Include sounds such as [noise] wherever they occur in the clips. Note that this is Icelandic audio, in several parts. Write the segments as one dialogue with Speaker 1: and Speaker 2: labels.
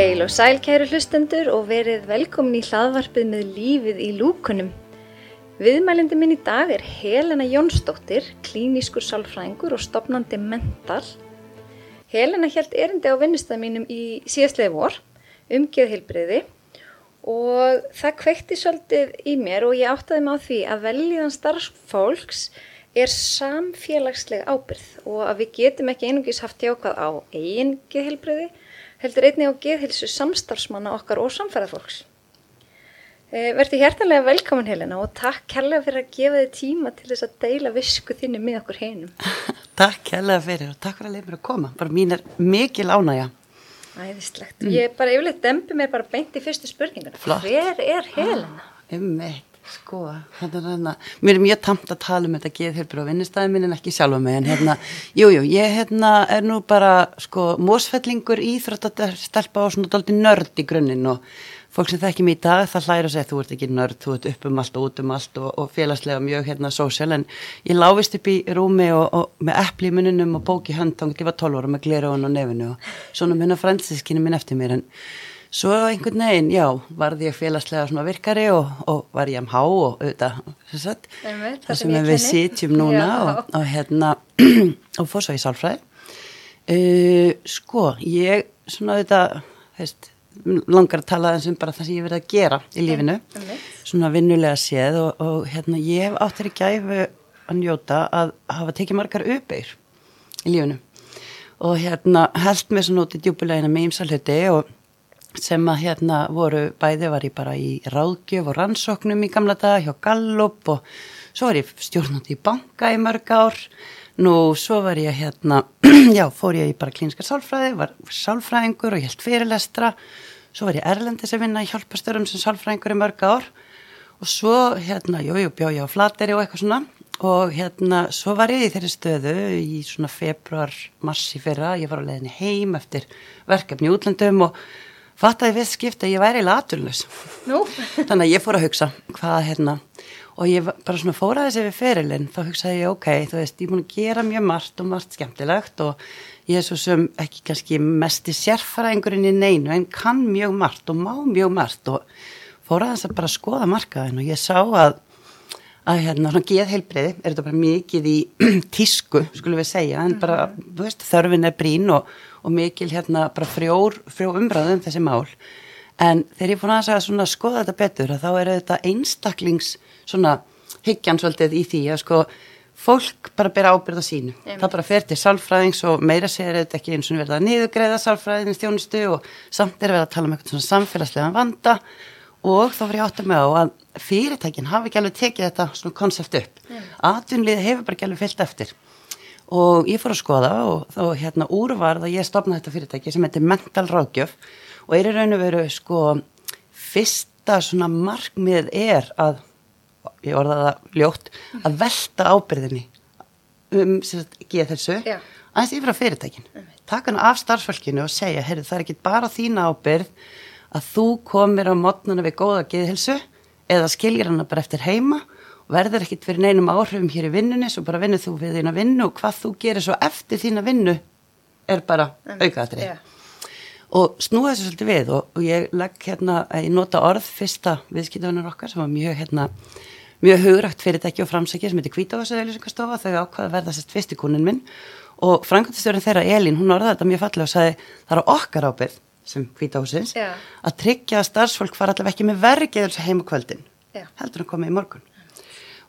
Speaker 1: Heil og sæl kæru hlustendur og verið velkomin í hlaðvarpið með lífið í lúkunum. Viðmælindi minn í dag er Helena Jónsdóttir, klínískur sálfræðingur og stopnandi mental. Helena held erindi á vinnustæð mínum í síðastlega vor, umgeð heilbriði og það kveikti svolítið í mér og ég áttaði mig á því að veljiðan starfsfólks er samfélagsleg ábyrð og að við getum ekki einungis haft jákað á eigin geðheilbriði heldur einni á geðhilsu samstarfsmanna okkar og samfæðafólks. E, Verði hjertanlega velkomin Helena og takk kærlega fyrir að gefa þið tíma til þess að deila visku þinni með okkur heinum. [laughs]
Speaker 2: takk kærlega fyrir og takk fyrir að leiða mér að koma. Bara mín er mikil ánægja.
Speaker 1: Æðislegt. Mm. Ég bara yfirleitt dempi mér bara beint í fyrstu spurninguna.
Speaker 2: Flott.
Speaker 1: Hver er Helena?
Speaker 2: Ah, um eitt, sko, hérna, hérna, mér er mjög tamt að tala um þetta geðhjálpur á vinnustæðin minn en ekki sjálfa mig, en hérna, jújú, jú, ég hérna er nú bara, sko, mósfellingur íþróttastelpa og svona doldi nörd í grunninn og fólk sem þekki mér í dag, það hlæra að segja, þú ert ekki nörd, þú ert upp um allt og út um allt og, og félagslega mjög hérna sósjál, en ég láfist upp í rúmi og, og með eppli í mununum og bóki þá ég var 12 ára með glera á nefinu og svona minna fransískinni minn eftir mér, en Svo einhvern veginn, já, varði ég félagslega svona virkari og, og var ég um há og auðvitað, það sem við sitjum núna og, og hérna, [clears throat] og fór svo í sálfræði. Uh, sko, ég svona auðvitað, veist, langar að tala eins um bara það sem ég verið að gera í lífinu, svona vinnulega séð og, og hérna, ég hef áttir í gæfu að njóta að hafa tekið margar uppeyr í lífinu. Og hérna held mér svona út í djúbulegina með ymsalhuti og sem að hérna voru bæði var ég bara í ráðgjöf og rannsóknum í gamla daga hjá Gallup og svo var ég stjórnandi í banka í mörg ár. Nú svo var ég hérna [clears throat] já fór ég bara klínskar sálfræði var sálfræðingur og ég held fyrirlestra. Svo var ég erlendis að vinna í hjálpastörum sem sálfræðingur í mörg ár. Og svo hérna, jú, jú, bjó ég á flateri og eitthvað svona. Og hérna svo var ég í þeirri stöðu í svona februar, mars í fyrra. Ég var á leðinni heim eftir verkefni útlandum og fattaði við skipta að ég væri laturlös þannig að ég fór að hugsa hvað hérna? Og ég bara svona fóraði þessi við ferilinn þá hugsaði ég ok, þú veist, ég er búin að gera mjög margt og margt skemmtilegt og ég er svo sem ekki kannski mest í sérfæraengurinn í neinu en kann mjög margt og má mjög margt og fóraði þess að bara skoða markaðin og ég sá að að hérna svona geðheilbriði er þetta bara mikið í [clears throat] tísku skulum við segja en bara, þú veist, þörfin er brín og og mikil hérna bara frjór, frjó umræðum þessi mál. En þegar ég fór að svona skoða þetta betur þá er þetta einstaklings svona hyggjan svolítið í því að sko fólk bara bera ábyrða sínu. Eim. það bara fer til sálfræðings og meira segir þetta ekki eins og verða að niðugreiða sálfræðins þjónustu og samt er verið að tala um eitthvað svona samfélagslega vanda. Og þá fyrir ég átt að með á að fyrirtækin hafi ekki alveg tekið þetta svona konsept upp. Atvinnlið hefur bara ekki alveg fyllt eftir og ég fór að skoða og þá hérna úrvarð að ég stopna þetta fyrirtæki sem heitir Mental Ráðgjöf og er í raun og veru sko fyrsta svona markmið er að, ég orða það ljótt, að velta ábyrðinni um ekki þessu aðeins yfir á fyrirtækin mm. taka hann af starfsfölkinu og segja heyrðu það er ekki bara þína ábyrð að þú komir á mótnuna við góða geðhilsu eða skiljar hann bara eftir heima verður ekkit fyrir neinum áhrifum hér í vinnunni svo bara vinnur þú við þína vinnu og hvað þú gerir svo eftir þína vinnu er bara aukaðrið yeah. og snúða þessu svolítið við og, og ég legg hérna ég nota orð fyrsta viðskiptunar okkar sem var mjög hérna mjög hugrægt fyrirtæki og framsækja sem heitir Kvítavasauðlýsingastofa þau ákvaða að verða sérst fyrst í kunin minn og frangandistjórun þeirra Elín, hún orðaði þetta mjög fallega og sagði það er okkar ábyrð sem Kvítahúsins yeah. að tryggja að starfsfólk fara allavega ekki með vergeður heim og kvöldin yeah. heldur að koma í morgun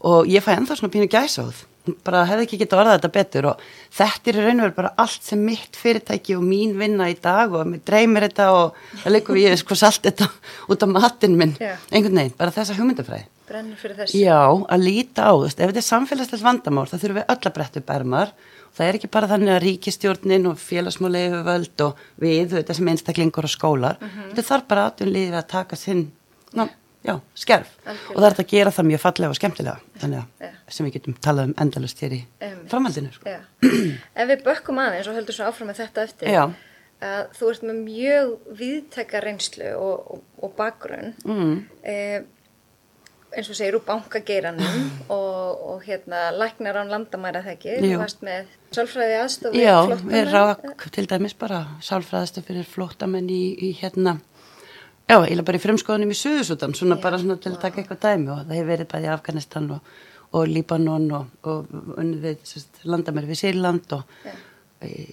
Speaker 2: og ég fæ ennþá svona pínu gæsáð bara hefði ekki getið orðað þetta betur. Og þetta er í raun og veru bara allt sem mitt fyrirtæki og mín vinna í dag og mér dreymir þetta og það leikur við sko salt þetta út á matinn minn. Já. einhvern veginn, bara þessa hugmyndafræði.
Speaker 1: Brennur fyrir þessu.
Speaker 2: Já, að líta á, ef þetta er samfélagslega vandamál þá þurfum við öll að bretta upp ermar. Það er ekki bara þannig að ríkistjórnin og félagsmálegu völd og við þetta sem einstaklingur og skólar mm -hmm. þetta þarf bara aðtunliðið að taka sinn ná, já, skerf Alkjörlega. og það er þetta að gera það mjög fallega og skemmtilega þannig að ja. sem við getum talað um endalust hér í um, framhaldinu sko.
Speaker 1: Ef við bökkum aðeins og höldum svo áfram með þetta eftir já. að þú ert með mjög viðtækka reynslu og, og, og bakgrunn mm. eh, eins og segir úr bankageiranum [clears throat] og, og hérna læknar án landamæra þekki,
Speaker 2: Jú.
Speaker 1: þú varst með sálfræði aðstofi
Speaker 2: Já, við rák til dæmis bara sálfræðastu fyrir flóttamenn í, í hérna, já, eiginlega bara í frumskoðunum í Suðusutan, svona
Speaker 1: Já,
Speaker 2: bara svona til að taka eitthvað dæmi og það hefur verið bæði Afganistan og, og Líbanon og, og sérst, landamæri við Sýrland og
Speaker 1: Já.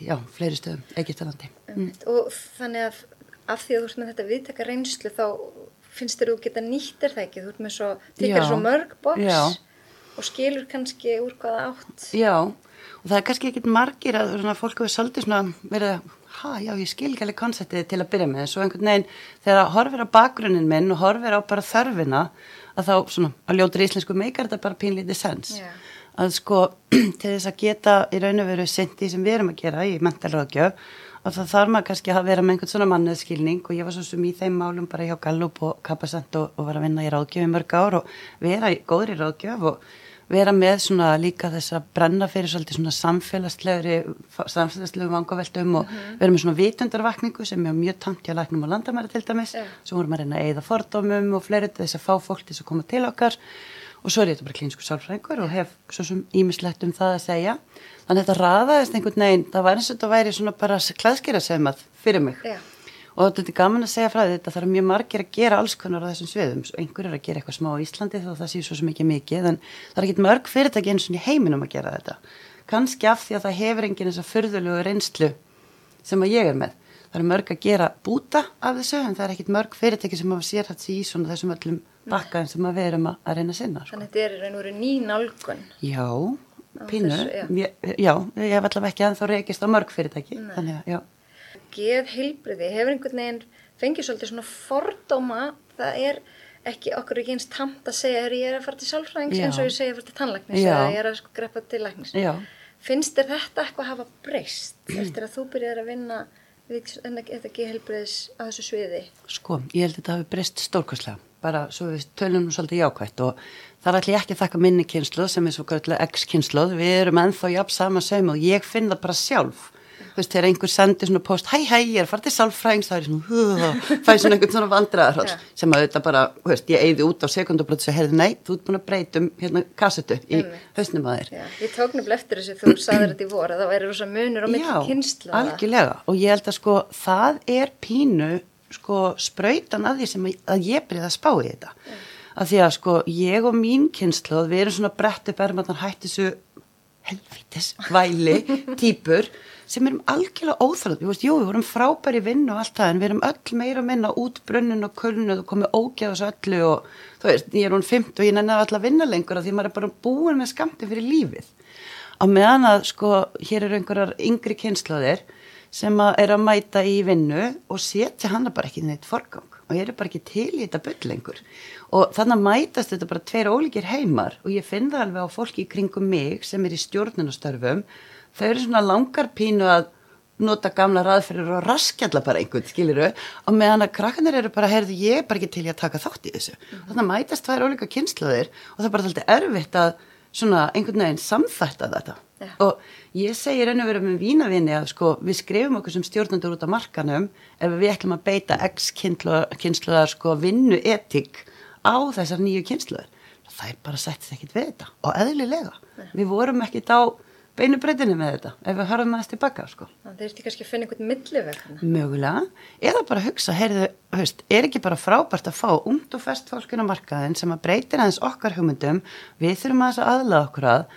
Speaker 2: já, fleiri stöðum, Egiptalandi.
Speaker 1: Mm. og þannig að af því að þú ert með þetta viðtaka reynslu þá finnst þér þú geta nýtt er það ekki, þú ert með svo,
Speaker 2: Já.
Speaker 1: svo mörg boks og skilur kannski úr hvaða átt
Speaker 2: Já, og það er kannski ekkit margir að svona, fólk hefur svolítið svona verið að, ha, já, ég skil ekki alveg konceptið til að byrja með, en svo einhvern veginn þegar að horfir á bakgrunnin minn og horfir á bara þörfina, að þá svona, að ljótur íslensku meikar þetta bara pínlítið sens.
Speaker 1: Já.
Speaker 2: Að sko, [clears throat] til þess að geta í raun og veru sindi sem við erum að gera í mentalráðgjöf, og það þarf maður kannski að vera með einhvern svona manneðskilning og ég var svo sem í þeim málum bara hjá Gallup og Kapasent og, og var að vinna í ráðgjöf í mörg ár og vera í góðri ráðgjöf og vera með svona líka þess að brenna fyrir svolítið svona samfélagslegri samfélagslegu vangaveltum og vera með svona vitundarvakningu sem er mjög tamt hjá læknum og landamæri til dæmis.
Speaker 1: Já.
Speaker 2: svo vorum að reyna að eigða fordómum og fleiri þess að fá fólk til þess að koma til okkar. Og svo er þetta bara klínsku sálfræðingur og hef svo sem ímislegt um það að segja. Þannig að þetta raðaðist einhvern veginn það var eins og þetta væri svona bara klæðskera semað fyrir mig.
Speaker 1: Já.
Speaker 2: Og þetta er gaman að segja frá þetta þarf mjög margir að gera alls konar á þessum sviðum. Einhver er að gera eitthvað smá á Íslandi þó það sé svo ekki mikið en það er ekki mörg fyrirtæki eins og í heiminum að gera þetta. Kannski af því að það hefur enginn þessa furðulegu reynslu sem að ég er með. Það er mörg að gera búta af þessu en það er ekkit mörg fyrirtæki sem hafa sér hægt í svona þessum öllum bakkaðin sem að við erum að, að reyna að sinna sko.
Speaker 1: þannig að þetta er í raun og veru ný nálgun
Speaker 2: Já, pínu
Speaker 1: þessu, já.
Speaker 2: já. já, ég hef allavega ekki ennþá reykist á mörg fyrirtæki þannig að, já
Speaker 1: geð heilbriði hefur einhvern veginn fengið svolítið svona fordóma það er ekki okkur ekki eins tamt að segja ég er að fara til sálfræðings eins og ég segja að fara til tannlæknis
Speaker 2: Já.
Speaker 1: eða ég er að sko greppa til læknis
Speaker 2: Já.
Speaker 1: finnst þér þetta eitthvað hafa breyst eftir að þú byrjar að vinna við þetta geð heilbriðis á þessu sviði
Speaker 2: Sko, ég held að þetta hafi breyst stórkvæslega, bara svo við tölum nú svolítið jákvætt og það ætla ég ekki að þakka minni kynsluð sem er svo göllulega X-kynsluð, við erum ennþá jafn sama saum og ég finn það bara sjálf. Veist, þegar einhver sendir svona post, hæ, hæ, ég er að fara til sálfræðings, það er svona, hú, fæ svona einhvern svona vandræðarhals,
Speaker 1: Já.
Speaker 2: sem að þetta bara, veist, ég eyði út á sekundubrótt og heyrði, nei, þú ert búin að breytum hérna kassetu í hausnum að þér.
Speaker 1: Já, ég tók nefnilega eftir þessu þú sagðir þetta í voru að það væri rosa munur á milli kynslu
Speaker 2: algjörlega. Og ég held að sko það er pínu sko sprautan að því sem að, að ég byrjaði að spá í þetta. Að því að sko ég og mín kynslu við erum svona brett upp ermarnar hætti þessu helvitis væli [laughs] típur sem erum algjörlega veist, jú, við vorum frábæri vinn og allt það, en við erum öll meira að minna út brunnun og kulnu og komið ógjað þessu öllu og þú veist, ég er hún 50 og ég nenni að alla vinna lengur af því maður er bara búin með skamti fyrir lífið. Á meðan að sko hér eru einhverjar yngri kynslaðir sem að er að mæta í vinnu og setja hana bara ekki neitt forgang og ég er bara ekki til í þetta bull lengur. Og þannig að mætast þetta bara tveir ólíkir heimar og ég finn það alveg á fólki í kringum mig sem er í stjórnunastörfum þau eru svona langar pínu að nota gamla raðferðir og raskjalla bara einhvern, skiliru, og meðan að krakkanir eru bara, heyrðu, ég er bara ekki til í að taka þátt í þessu. Þannig að mætast tvær ólíka kynnslóðir og það er bara alltaf erfitt að svona einhvern veginn samþætta þetta.
Speaker 1: Já.
Speaker 2: Og ég segi raun og verið með vínavinni að sko við skrifum okkur sem stjórnandur út á markanum ef við ætlum að beita x-kynnslóðar sko vinnu etik á þessar nýju kynnslóðar. Það er bara sættist ekkit við þetta og eðlilega. Við vorum ekkit á beinu breytinu með þetta ef við höfum aðeins tilbaka sko.
Speaker 1: Það þurfti kannski að finna einhvern milliveg.
Speaker 2: Mögulega, eða bara hugsa, heyrðu, höfst, er ekki bara frábært að fá ungt og fest fólkinn á markaðin sem að breytir aðeins okkar hugmyndum, við þurfum aðeins að aðlaða okkur að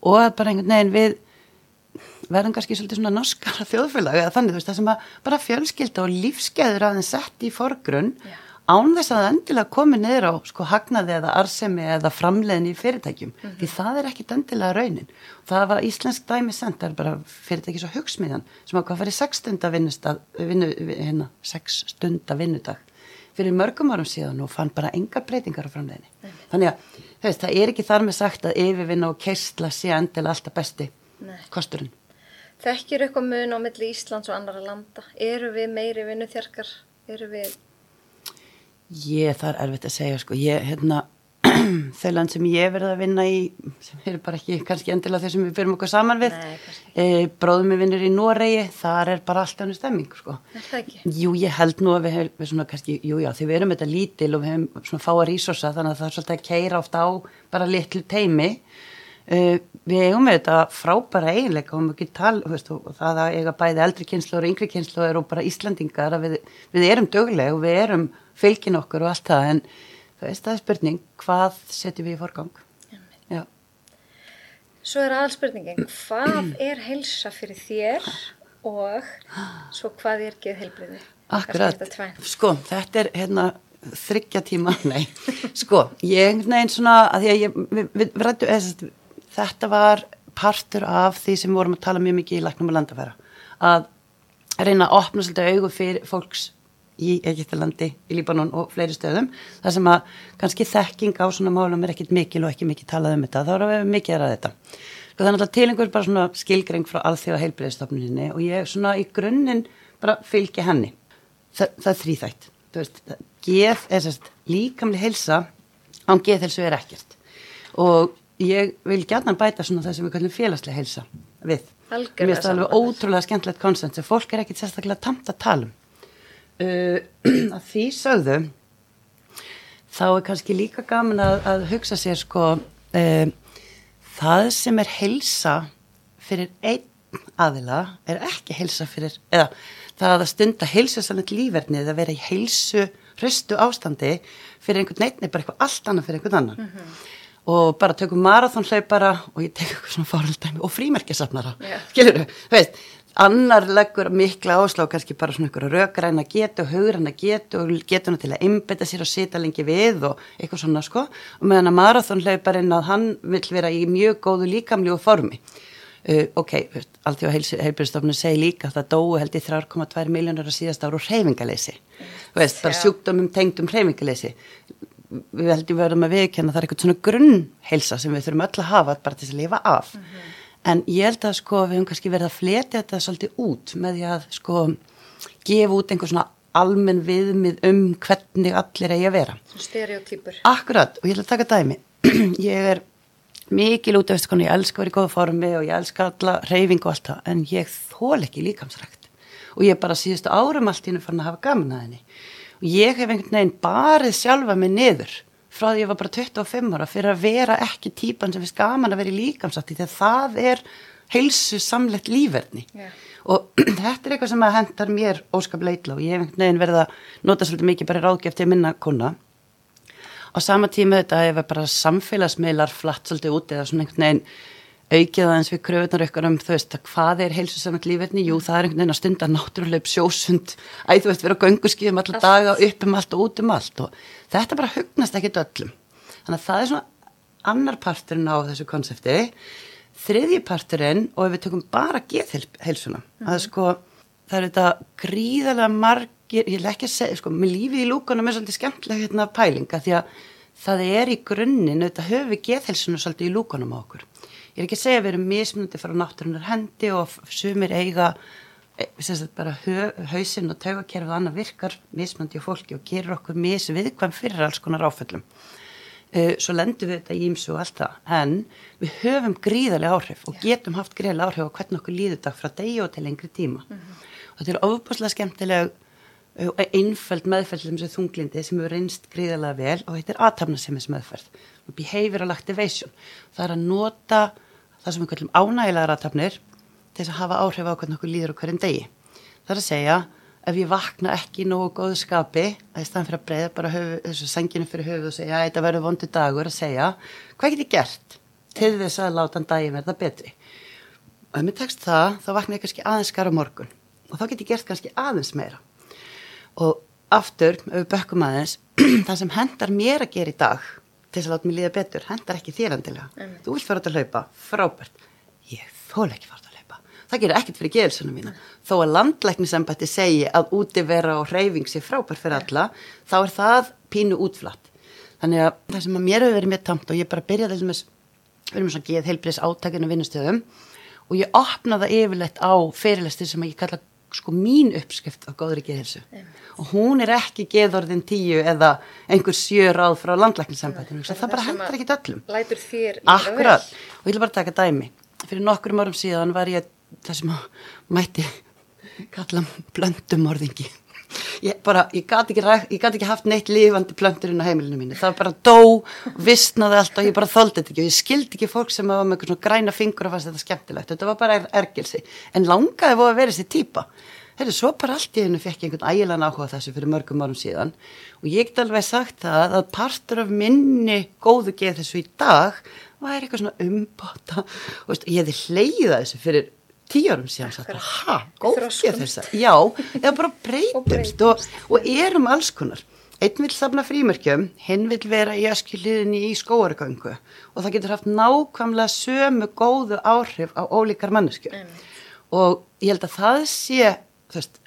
Speaker 2: og að bara einhvern veginn við verðum kannski svolítið svona norskara [laughs] þjóðfélag eða þannig, þú veist, það sem að bara fjölskylda og lífskeður aðeins sett í forgrunn
Speaker 1: Já.
Speaker 2: Án þess að endilega komi niður á sko hagnaði eða arsemi eða framleiðin í fyrirtækjum, því það er ekkit endilega raunin. Það var íslensk dæmi sent, það er bara fyrirtæki svo hugsmiðan sem ákvað að fara í 6 stunda vinnustag, vinnu, hérna, 6 stunda vinnudag fyrir mörgum árum síðan og fann bara engar breytingar á framleiðinni. Þannig að veist, það er ekki þar með sagt að yfirvinna og keistla sé endilega alltaf besti
Speaker 1: Nei.
Speaker 2: kosturinn.
Speaker 1: Þekkir eitthvað mun á milli Íslands og annara landa? Eru við meiri vinnuþjarkar? Eru við...
Speaker 2: Ég, það er erfitt að segja, sko, ég, hérna, [clears throat] þau land sem ég verði að vinna í sem eru bara ekki kannski endilega þau sem við byrjum okkur saman við e, bróðum við vinnur í Noregi þar er bara allt annir stemming sko.
Speaker 1: Er?
Speaker 2: Jú, ég held nú að við hefum svona kannski, jú já, því við erum þetta lítil og við hefum svona fáa rísosa þannig að það er svolítið að keira oft á bara litlu teimi uh, við eigum með þetta frábæra eiginleika og mjög tal, veist, og það að eiga bæði eldri kynslu og yngri kynslu og bara Íslandingar að við, við erum dögleg og við erum fylgin okkur og allt það en það er spurning hvað setjum við í forgang? Já.
Speaker 1: Svo er aðalspurningin, hvað [clears throat] er heilsa fyrir þér og svo hvað er geð heilbriði?
Speaker 2: Akkurat, sko, þetta er hérna þryggja tíma, [laughs] nei, sko, ég neginn svona að því að ég, við, við, við rættu, eða, þetta var partur af því sem við vorum að tala mjög mikið í læknum og landafæra, að reyna að opna svolítið augu fyrir fólks í Egiptalandi, í Líbanon og fleiri stöðum, þar sem að kannski þekking á svona málum er ekkit mikil og ekki mikið talað um þetta, þá erum við mikið að ræða þetta. Sko þannig að tilengur bara svona skilgreng frá alþjóða heilbreyðstofnuninni og ég svona í grunninn bara fylgja henni. Þa, það er þrýþætt. Þú veist, geð er sérst líkamli heilsa, án geðhelsu er ekkert. Og ég vil gætna bæta svona það sem við kallum félagslega heilsa við.
Speaker 1: Algjörlega
Speaker 2: Mér finnst það alveg ótrúlega skemmtilegt konsent sem fólk er ekkit sérstaklega tamt að tala um. Uh, [clears throat] að því sögðu þá er kannski líka gaman að, að hugsa sér sko uh, það sem er heilsa fyrir einn aðila er ekki heilsa fyrir eða það að stunda heilsusanett lífverðni eða vera í heilsu hrustu ástandi fyrir einhvern neitt er bara eitthvað allt annað fyrir einhvern annan og bara tökum marathonhlaupara og ég tek eitthvað svona fárhaldæmi og frímerkjasafnara.
Speaker 1: Já.
Speaker 2: skilur þú, veist annar leggur mikla áslá kannski bara svona einhverja rökræna getu og hugræna getu og getuna til að einbetta sér og sita lengi við og eitthvað svona sko. Og meðan að marathonhlauparinn að hann vill vera í mjög góðu líkamlegu formi. Uh, ok, allt því að heilbjörnstofnun segi líka að það dóu held í 3,2 miljónur á síðast ára og reyfingaleysi þú veist, bara sjúkdómum tengdum reyfingaleysi við heldum verðum að viðkjanna það er eitthvað svona grunnheilsa sem við þurfum öll að hafa bara til að lifa af en ég held að sko við höfum kannski verið að fletja þetta svolítið út með því að sko gefa út einhver svona almenn viðmið um hvernig allir eigi að vera
Speaker 1: Stereotýpur.
Speaker 2: Akkurat, og ég ætla að taka dæmi. [clears throat] ég er mikil út af þessu konu, ég elska að vera í góða formi og ég elska alla reyfing og allt það, en ég þól ekki líkamsrækt. Og ég er bara síðustu árum allt í hennu fann að hafa gaman að henni. Og ég hef einhvern veginn barið sjálfa mig niður frá því ég var bara 25 ára fyrir að vera ekki típan sem finnst gaman að vera í líkamsrætti þegar það er heilsu samlegt lífverðni.
Speaker 1: Já.
Speaker 2: Og [clears throat] þetta er eitthvað sem að hendar mér óskaplega illa og ég hef einhvern veginn verið að nota svolítið mikið bara ráðgjöf til minna kona á sama tíma þetta ef bara samfélagsmiðlar flatt svolítið út eða svona einhvern veginn aukið aðeins við kröfunar ykkur um þú veist að hvað er heilsusamönd lífverðni jú það er einhvern veginn að stunda náttúrulega sjósund. Æ þú veist vera á gönguskíðum alla daga upp um allt og út um allt og þetta bara hugnast ekkit öllum. Þannig að það er svona annar parturinn á þessu konsepti. Þriðji parturinn og ef við tökum bara geðheilsuna að sko það er þetta gríðarlega margir, ég vil ekki að segja, sko, með lífið í lúkunum er svolítið skemmtilega hérna pælinga því að það er í grunninn, þetta höfum við geðhelsuna svolítið í lúkunum á okkur. Ég er ekki að segja að við erum mismunandi frá náttúrunar hendi og sumir eiga e, sem sagt, bara hausinn og taugakerfið annað virkar mismunandi á fólki og gerir okkur misviðkvæm fyrir alls konar áföllum. Uh, svo lendum við þetta í ímsu og allt það, en við höfum gríðarlega áhrif og getum haft gríðarlega áhrif á hvernig okkur líður þetta frá degi og til lengri tíma. Og þetta er ofbúslega skemmtileg og einföld meðferð til þessu þunglindi sem hefur reynst gríðarlega vel og þetta er aðtapnasemis meðferð. Behavioral activation. Það er að nota það sem við kallum ánægilegar aðtapnir til þess að hafa áhrif á hvernig okkur líður á hverjum degi. Það er að segja ef ég vakna ekki nógu góðu skapi að í staðan fyrir að breyða bara höfu, þessu senginu fyrir höfuð og segja að þetta verður vondi dagur að segja hvað get ég gert til þess að láta hann daginn verða betri og ef mér tekst það þá vakna ég kannski aðeins skara morgun og þá get ég gert kannski aðeins meira og aftur ef við bökkum aðeins [clears throat] það sem hendar mér að gera í dag til að láta mér líða betur hendar ekki þér endilega.
Speaker 1: Einmitt.
Speaker 2: þú vilt fara út að hlaupa, frábært. Ég þóla ekki fara út að hlaupa. Það gerir ekkert fyrir geðilsuna mína. Þó að landlæknisembætti segi að úti vera og hreyfing sé frábært fyrir alla þá er það pínu útflatt. Þannig að það sem að mér hefur verið mér tamt og ég bara byrjaði þessum við erum svona geð heilbriðs átakinu vinnustöðum og ég opnaði það yfirleitt á fyrirlestir sem ég kalla sko mín uppskrift af góðri geðhilsu og hún er ekki geðorðin tíu eða einhver sjö ráð frá landlækningssambandinu, það, það bara hendur ekki öllum. Akkurat, og ég vil bara taka dæmi. Fyrir nokkrum árum síðan var ég það sem mætti kalla blöndumorðingi. Ég bara, ég gati ekki, ekki haft neitt lifandi plönturinn á heimilinu mínu. Það bara dó, vissnaði allt og ég bara þoldi þetta ekki og ég skildi ekki fólk sem var með eitthvað svona græna fingur og fannst þetta skemmtilegt. Þetta var bara er- ergilsi. En langaði fóð að vera þessi típa. Þetta svo bara allt í hennu fekk ég einhvern ægilegan áhuga þessu fyrir mörgum árum síðan og ég get alveg sagt það að partur af minni góðu geð þessu í dag væri eitthvað svona umbáta og ég hefði hleyið að þessu fyrir tíu árum síðan bara, ha, góð geð þess að já, eða bara breytumst og, og erum alls konar. Einn vil safna frímerkjum, hinn vil vera í öskjuliðinni í skóargöngu og það getur haft nákvæmlega sömu góðu áhrif á ólíkar manneskjur. Og ég held að það sé þú veist,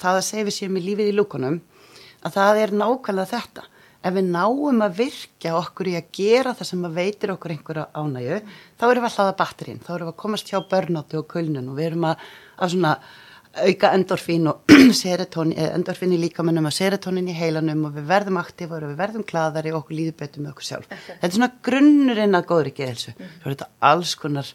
Speaker 2: það að segja við séum í lífið í lúkunum að það er nákvæmlega þetta ef við náum að virkja okkur í að gera það sem að veitir okkur einhverja ánægju þá erum við að hlaða batterinn, þá erum við að komast hjá börnátti og kulnun og við erum að, að svona auka endorfín og [clears throat] serotonin, eh, endorfín í líkamennum og serotonin í heilanum og við verðum aktífur og við verðum glaðari og okkur líður betur með okkur sjálf. Þetta er svona grunnurinn að góðri geðhelsu. Svo er þetta alls konar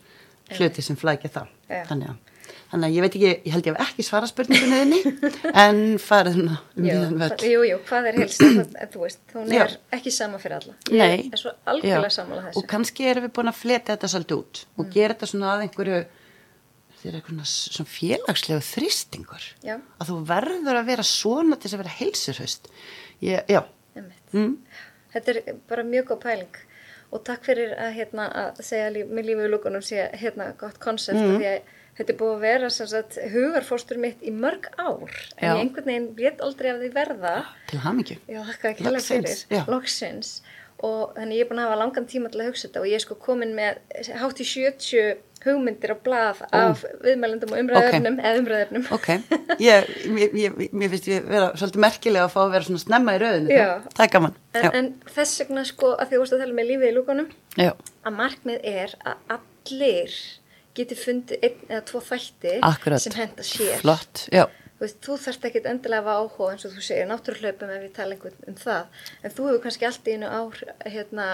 Speaker 2: hluti sem flækja það.
Speaker 1: Já.
Speaker 2: Þannig að, þannig að ég veit ekki, ég held ég hef ekki svara spurningunni [laughs] en farið um viðan völd.
Speaker 1: það- jú, jú, hvað er helst það, þú veist, hún
Speaker 2: Já.
Speaker 1: er ekki sama fyrir alla
Speaker 2: Nei.
Speaker 1: er svo algjörlega
Speaker 2: Já.
Speaker 1: sammála þessu
Speaker 2: Og kannski erum við búin að fleta þetta svolítið út og gera þetta svona að einhverju þetta er eitthvað svona félagslegu þrýstingur.
Speaker 1: Já.
Speaker 2: Að þú verður að vera svona til þess að vera heilsurhaust. Ég, já, mm,
Speaker 1: þetta er bara mjög góð pæling og takk fyrir að, hérna, að segja líf, með lífið í lúkunum sé hérna gott konsept mm. Að þetta er búið að vera sagt, hugarfórstur mitt í mörg ár en
Speaker 2: Já.
Speaker 1: ég einhvern veginn rétt aldrei af því verða.
Speaker 2: Til
Speaker 1: þakka ekki
Speaker 2: Loksins,
Speaker 1: og þannig ég er búin að hafa langan tíma til að hugsa þetta og ég er sko komin með hátt í 70 hugmyndir á blað af viðmælendum og umræðefnum eða umræðefnum
Speaker 2: Ok, ég, ég, ég, mér finnst ég vera svolítið merkilega að fá að vera svona snemma í rauðinu. Það er gaman.
Speaker 1: en, en þess vegna sko að því þú veist að tala með lífið í lúkunum
Speaker 2: já,
Speaker 1: að markmið er að allir geti fundið einn eða tvo þætti
Speaker 2: akkurat.
Speaker 1: sem henda sér.
Speaker 2: Flott, já.
Speaker 1: Veist, þú þarft ekkit endilega að hafa áhuga eins og þú segir náttúruhlaupum ef við tala einhvern um það. En þú hefur kannski allt í einu á, hérna,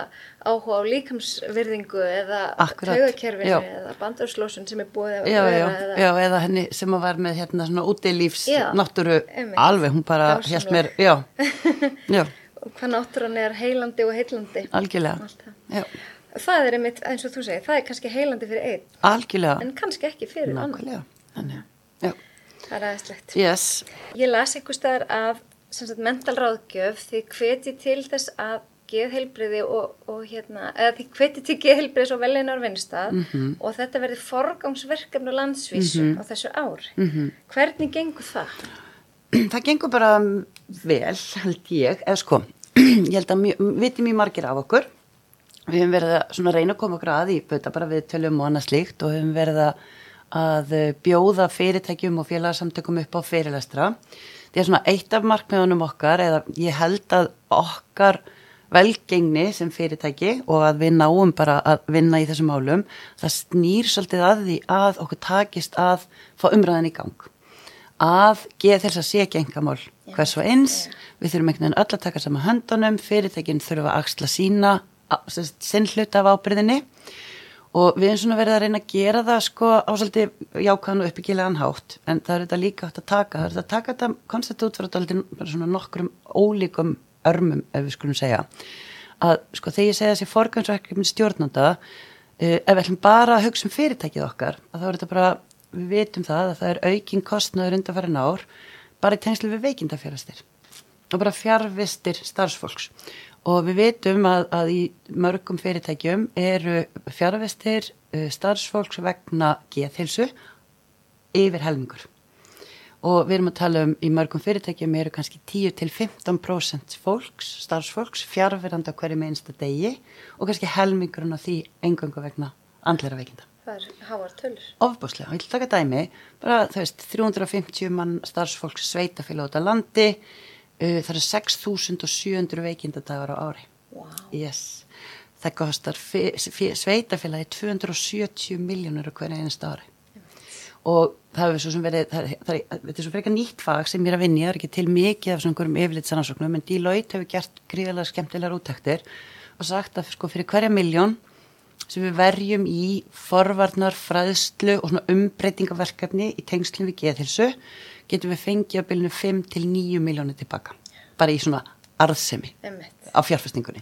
Speaker 1: áhuga á líkamsvirðingu eða taugakerfinu eða bandurslósun sem er búið að
Speaker 2: Já, já,
Speaker 1: eða,
Speaker 2: já, eða henni sem var með hérna svona útilífs
Speaker 1: Já,
Speaker 2: náttúru,
Speaker 1: einmitt.
Speaker 2: alveg, hún bara hérst mér, já, [laughs] já,
Speaker 1: hvað náttúran er heilandi og heilandi
Speaker 2: algjörlega, já,
Speaker 1: það er einmitt eins og þú segir, það er kannski heilandi fyrir einn
Speaker 2: algjörlega,
Speaker 1: en kannski ekki fyrir annan
Speaker 2: nákvæmlega, þannig, já,
Speaker 1: það er aðeinslegt
Speaker 2: yes,
Speaker 1: Ég las einhver staðar af sagt, mental ráðgjöf því hveti til þess að geðheilbriði og, og hérna, eða því hveti til geðheilbriðis og veleinar vinnstað
Speaker 2: Mhm.
Speaker 1: og þetta verði forgangsverkefni á landsvísu á þessu ár.
Speaker 2: Mhm.
Speaker 1: Hvernig gengur það? [clears throat]
Speaker 2: það gengur bara vel, held ég, eða sko, [clears throat] ég held að mjög, viti mjög margir af okkur, við höfum verið að reyna að koma okkur að í bauta bara við tölum og annað slíkt og höfum verið að, að bjóða fyrirtækjum og félagsamtökum upp á fyrirlestra. Það er svona eitt af markmiðunum okkar eða ég held að okkar velgengni sem fyrirtæki og að við náum bara að vinna í þessum málum, það snýr svolítið að því að okkur takist að fá umræðin í gang. Að geð þess að sé ekki engamál hvers og eins, við þurfum einhvern veginn öll að taka saman höndunum, fyrirtækin þurfa að axla sína, sinn hluta af ábyrðinni og við erum svona verið að reyna að gera það sko á svolítið jákvæðan og uppbyggilegan hátt. En það er þetta líka hægt að taka það er þetta að taka þetta koncept út frá bara svona nokkrum ólíkum örmum ef við skulum segja. Að sko þegar ég segja þessi forgangsverkefni stjórnanda uh, ef við ætlum bara að hugsa um fyrirtækið okkar að þá er þetta bara, við vitum það að það er aukin kostnaður undanfærin ár bara í tengslu við veikindafjárastir og bara fjarvistir starfsfólks og við vitum að, að í mörgum fyrirtækjum eru fjarvistir uh, starfsfólks vegna geðhilsu yfir helmingur. Og við erum að tala um í mörgum fyrirtækjum eru kannski 10-15% fólks, starfsfólks fjarverandi á hverju með einsta degi og kannski helmingurinn af því engangu vegna andlera veikinda.
Speaker 1: Það er háar tölur.
Speaker 2: ofbúslega, og ég vil taka dæmi. Bara, þú veist, 350 mann starfsfólks sveitafélag út af landi það eru 6700 veikindadagar á ári
Speaker 1: Wow.
Speaker 2: yes. það kostar sveitafélagi 270 miljónur á hverja einasta ári og það hefur svo sem verið, það, það, það, þetta er svo frekar nýtt fag sem ég er að vinni, það er ekki til mikið af svona einhverjum yfirlitsansóknum, en Deloitte hefur gert gríðalega skemmtilegar úttektir og sagt að sko fyrir hverja miljón sem við verjum í forvarnar, fræðslu og umbreytingaverkefni í tengslum við geðhilsu getum við fengið á bylunu 5 til 9 miljónir tilbaka, bara í svona arðsemi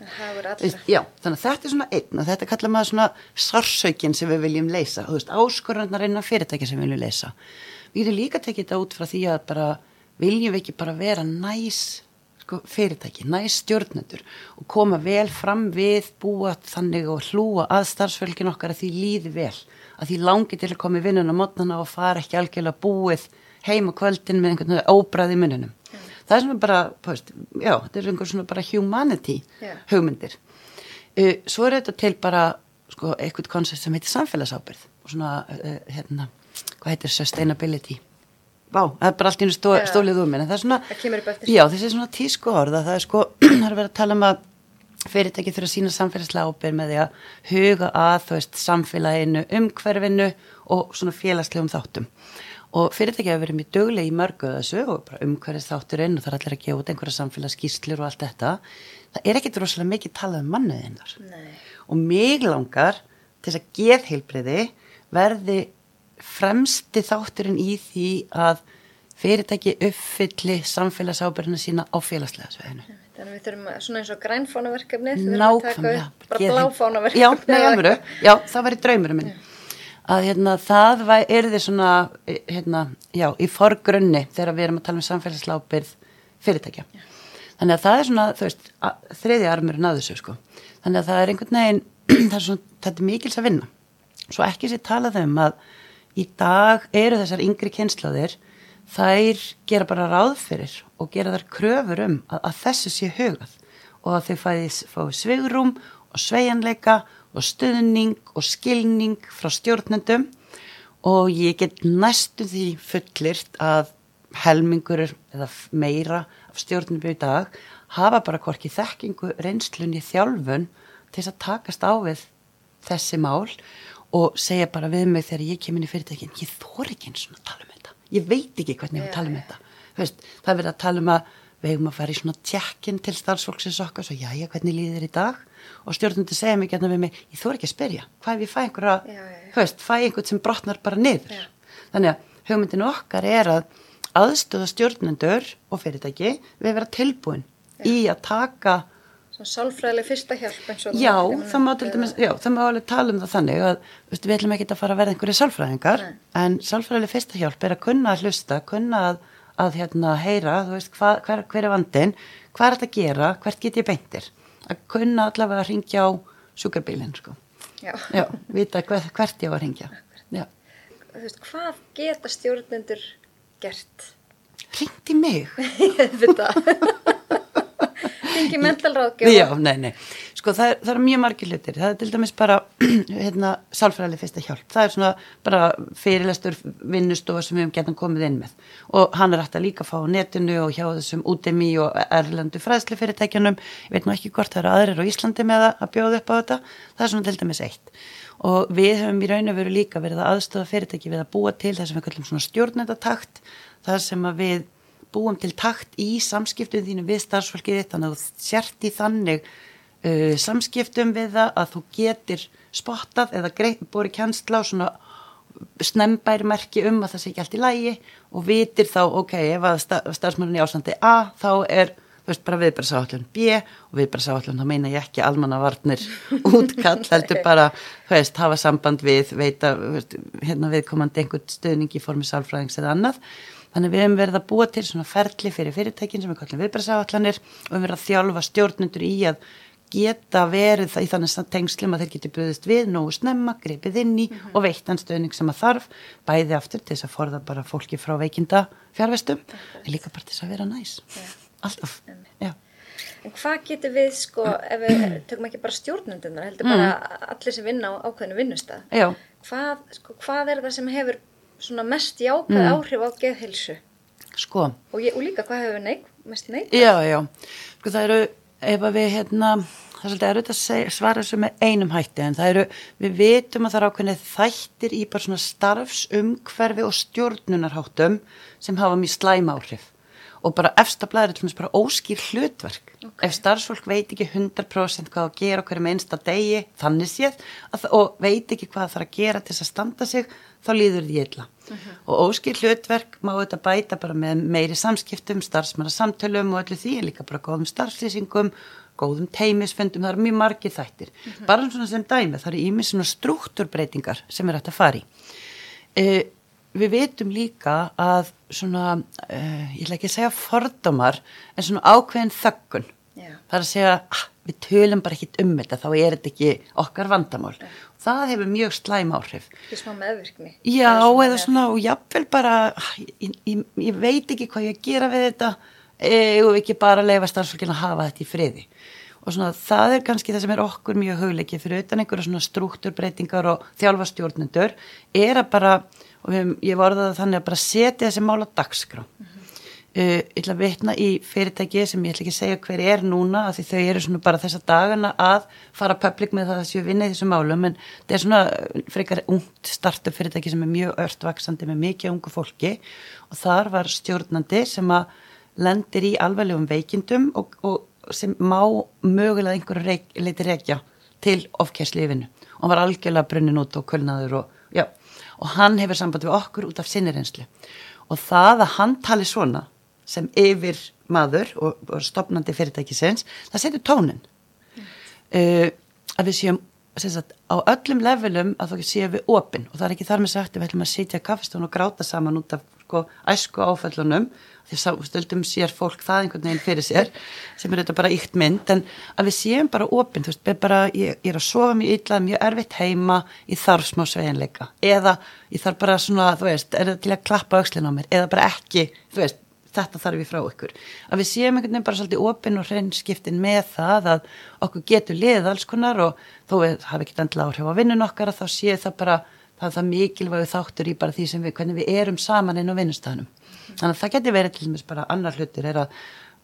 Speaker 2: á. Veist, já, þannig að þetta er svona einn og þetta kallar maður svona sársaukin sem við viljum leysa. Þú veist, áskorðarnar innan fyrirtækja sem við viljum leysa. Við getum líka tekið þetta út frá því að bara viljum við ekki bara vera næs sko, fyrirtæki, næs stjórnendur og koma vel fram við búa þannig og hlúa að starfsfölgin okkar að því líði vel að því langi til að koma í vinnun á mótnana og fara ekki algjörlega búið heim á kvöldin með einhvern veginn óbræði í munnunum það er svona bara, post, já, þetta er einhver svona bara humanity
Speaker 1: Já.
Speaker 2: hugmyndir. Uh, svo er þetta til bara sko, eitthvað koncept sem heitir samfélagsábyrð og svona, uh, hérna hvað heitir sustainability Vá, það er bara allt í einu stó,
Speaker 1: Já.
Speaker 2: stólið úr minni það er svona,
Speaker 1: Það
Speaker 2: já, þessi svona tísku orða það er sko, [clears throat] það er verið að tala um að fyrirtæki þurfa að sína samfélagslega ábyrð með því að huga að, þú veist, samfélaginu, umhverfinu og svona félagslegum þáttum. Og fyrirtæki hefur verið mjög dögleg í mörgu þessu og bara umhverfis þátturinn og það er allir að gefa út einhverja samfélagsskýslur og allt þetta. Það er ekkit rosalega mikið talað um mannuðinnar og mig langar til þess að geðheilbriði verði fremsti þátturinn í því að fyrirtæki uppfylli samfélagsábyrðina sína á félagslega sveðinu.
Speaker 1: Þannig að við þurfum að, svona eins og grænfánaverkefni, þurfum að taka upp bara bláfánaverkefni.
Speaker 2: Já, nei, alvöru, já, það væri draumurinn minn. Að hérna, það er þið svona, eh, hérna, já, í forgrunni þegar við erum að tala um samfélagslega ábyrð fyrirtækja. Þannig að það er svona, þú veist, þriði armurinn að þessu, sko. Þannig að það er einhvern veginn, [clears throat] það er svona, þetta er mikils að vinna. Svo ekki sér talað um að í dag eru þessar yngri kynslaðir, þær gera bara ráð fyrir og gera þær kröfur um að, að þessu sé hugað og að þau fæði, fái svigrum og sveigjanleika og stuðning og skilning frá stjórnendum. Og ég get næstu því fullirt að helmingur eða meira af stjórnendum í dag hafa bara hvorki þekkingu, reynslunni, þjálfun til þess að takast á við þessi mál og segja bara við mig þegar ég kemur inn í fyrirtækin ég þór ekki eins og tala um þetta. Ég veit ekki hvernig ég tala um þetta. Veist, það er verið að tala um að við hefum að fara í svona tjekkin til starfsfólksins okkar svo já, já, hvernig líður þér í dag? Og stjórnundi segja mig hérna við mig ég þór ekki að spyrja, hvað ef ég fæ einhverja
Speaker 1: Já, já, já.
Speaker 2: þú veist, fæ einhvern sem brotnar bara niður?
Speaker 1: Já.
Speaker 2: þannig að hugmyndinu okkar er að aðstöða stjórnendur og fyrirtæki við vera tilbúin í að taka
Speaker 1: sálfræðileg fyrsta hjálp eins og
Speaker 2: Já, það má til dæmis, já, það má alveg tala um það þannig að veist, við ætlum ekki að fara að verða einhverju sálfræðingar
Speaker 1: Nei.
Speaker 2: en sálfræðileg fyrsta hjálp er að kunna að hlusta, kunna að, að hérna, heyra, þú veist, hva, hver, hver er vandin, hvað er þetta að gera, hvert get ég beintir, að kunna allavega að ringja á sjúkarbílinn, sko.
Speaker 1: Já.
Speaker 2: Já, vita hver, hvert ég var að ringja. Já,
Speaker 1: Þú veist, hvað geta stjórnendur gert?
Speaker 2: ringdi mig. [laughs]
Speaker 1: Ég veit það. Fengi mental ráðgjöf.
Speaker 2: Já, nei, nei. Sko það er, það er mjög margir hlutir. Það er til dæmis bara, [clears throat] hérna, sálfræðileg fyrsta hjálp. Það er svona bara fyrirlestur vinnustofa sem við hefum getan komið inn með. Og hann er að líka fá á netinu og hjá þessum útemi og erlendu fræðslu fyrirtækjanum. Ég veit nú ekki hvort það eru aðrir á Íslandi með að, að bjóða upp á þetta. Það er svona til dæmis eitt. Og við höfum í raun og veru líka verið að aðstofa fyrirtæki við að búa til það sem við kallum svona stjórnendatakt. Það sem að við búum til takt í samskiptum þínu við starfsfólkið þitt þannig að þú sért í þannig uh, samskiptum við það að þú getur spottað eða greip, búið kjensla á svona snembæri merki um að það sé ekki allt í lægi og vitir þá, ok, ef að sta, starfsmörnum í ásandi A, þá er þú veist, bara viðbæðsáallun B og viðbæðsáallun, þá meina ég ekki almannavarnir [laughs] útkall, heldur bara þú veist, hafa samband við veita, hérna viðkomandi einhvern stöðning í formi sálfræðings eða annað þannig við hefum verið að búa til svona ferli fyrir fyrirtækin sem við kallum viðbæðsáallanir og við hefum verið að þjálfa stjórnundur í að geta verið það í þannig tengslum að þeir geti buðist við nógu snemma, gripið inn í og veittan stöðning sem að þarf bæði aftur til þess að forða bara fólki frá veikinda fjárvestum en líka bara til þess að vera næs. Alltaf, já.
Speaker 1: En hvað getur við, sko, ef við tökum ekki bara stjórnendunar, heldur bara allir sem vinna á ákveðinu vinnustað.
Speaker 2: Já,
Speaker 1: Hvað, sko, hvað er það sem hefur svona mest jákvæð áhrif á geðhilsu?
Speaker 2: sko
Speaker 1: Og, ég, og líka hvað hefur neik, mest neik?
Speaker 2: Já, já, sko það eru ef að við hérna það er svolítið erfitt að segja, svara þessu með einum hætti en það eru, við vitum að það er ákveðnið þættir í bara svona starfsumhverfi og stjórnunarháttum sem hafa mjög slæm áhrif og bara efstablaður er til og með bara óskýr hlutverk okay. ef starfsfólk veit ekki 100% hvað að gera okkur með einsta degi þannig séð og veit ekki hvað það þarf að gera til þess að standa sig þá líður því illa uh -huh. og óskýr hlutverk má þetta bæta bara með meiri samskiptum, starfsmanna samtölum og öllu því en líka bara góðum starfslýsingum góðum teimisfundum, það eru mjög margir þættir uh -huh. bara svona sem dæmi, það eru ímið svona struktúrbreytingar sem er hægt að fara í uh, við veitum líka að svona, uh, ég ætla ekki að segja fordómar, en svona ákveðin þöggun. Yeah. Það er að segja, ah, við tölum bara ekkit um þetta, þá er þetta ekki okkar vandamál. Yeah. Það hefur mjög slæm áhrif.
Speaker 1: Ekki smá meðvirkni.
Speaker 2: Já, svona eða svona, og jáfnvel bara, ég, ég, ég veit ekki hvað ég að gera við þetta, e, og ekki bara leifa starfsfólkina að hafa þetta í friði. Og svona, það er kannski það sem er okkur mjög hugleikið fyrir utan einhverja svona struktúrbreytingar og þjálfastjórnendur, er að bara og ég var það þannig að bara setja þessi mál á dagskrá mm -hmm. Uh, ég ætla að vitna í fyrirtæki sem ég ætla ekki að segja hver er núna af því þau eru svona bara þessa dagana að fara public með það að séu vinna í þessu málum en þetta er svona frekar ungt startup fyrirtæki sem er mjög öllvaksandi með mikið ungu fólki. Og þar var stjórnandi sem að lendir í alveglegum veikindum og, og sem má mögulega einhverju reik, leiti reykja til ofkjærsliðinu og hann var algjörlega brunnin út og kölnaður og já og hann hefur samband við okkur út af sinni reynslu. Og það að hann tali svona sem yfir maður og, stopnandi fyrirtækisins það setur tónin mm. uh, að við séum sagt, á öllum levelum að þá séum við opinn og það er ekki þar með sagt að við ætlum að sitja kaffestun og gráta saman út af sko, æsku áfællunum því stöldum sér fólk það einhvern veginn fyrir sér sem er þetta bara ykt mynd. En að við séum bara opinn, þú veist, bara, ég, ég er að sofa mjög yllað, mjög erfitt heima ég þarf smá sveginleika eða ég þarf bara svona, þú veist, er það til að klappa aukslinn á mér? Eða bara ekki, þú veist þetta þarf ég frá ykkur, að við séum einhvern veginn bara svolítið opinn og hreinskiptin með það að okkur getur lið alls konar og þó við hafi ekki endla áhrif á vinnun okkar að þá séu það bara það það mikilvægu þáttur í bara því sem við, hvernig við erum saman inn á vinnustæðanum. Mm. Þannig að það getur verið til dæmis bara annar hlutir er að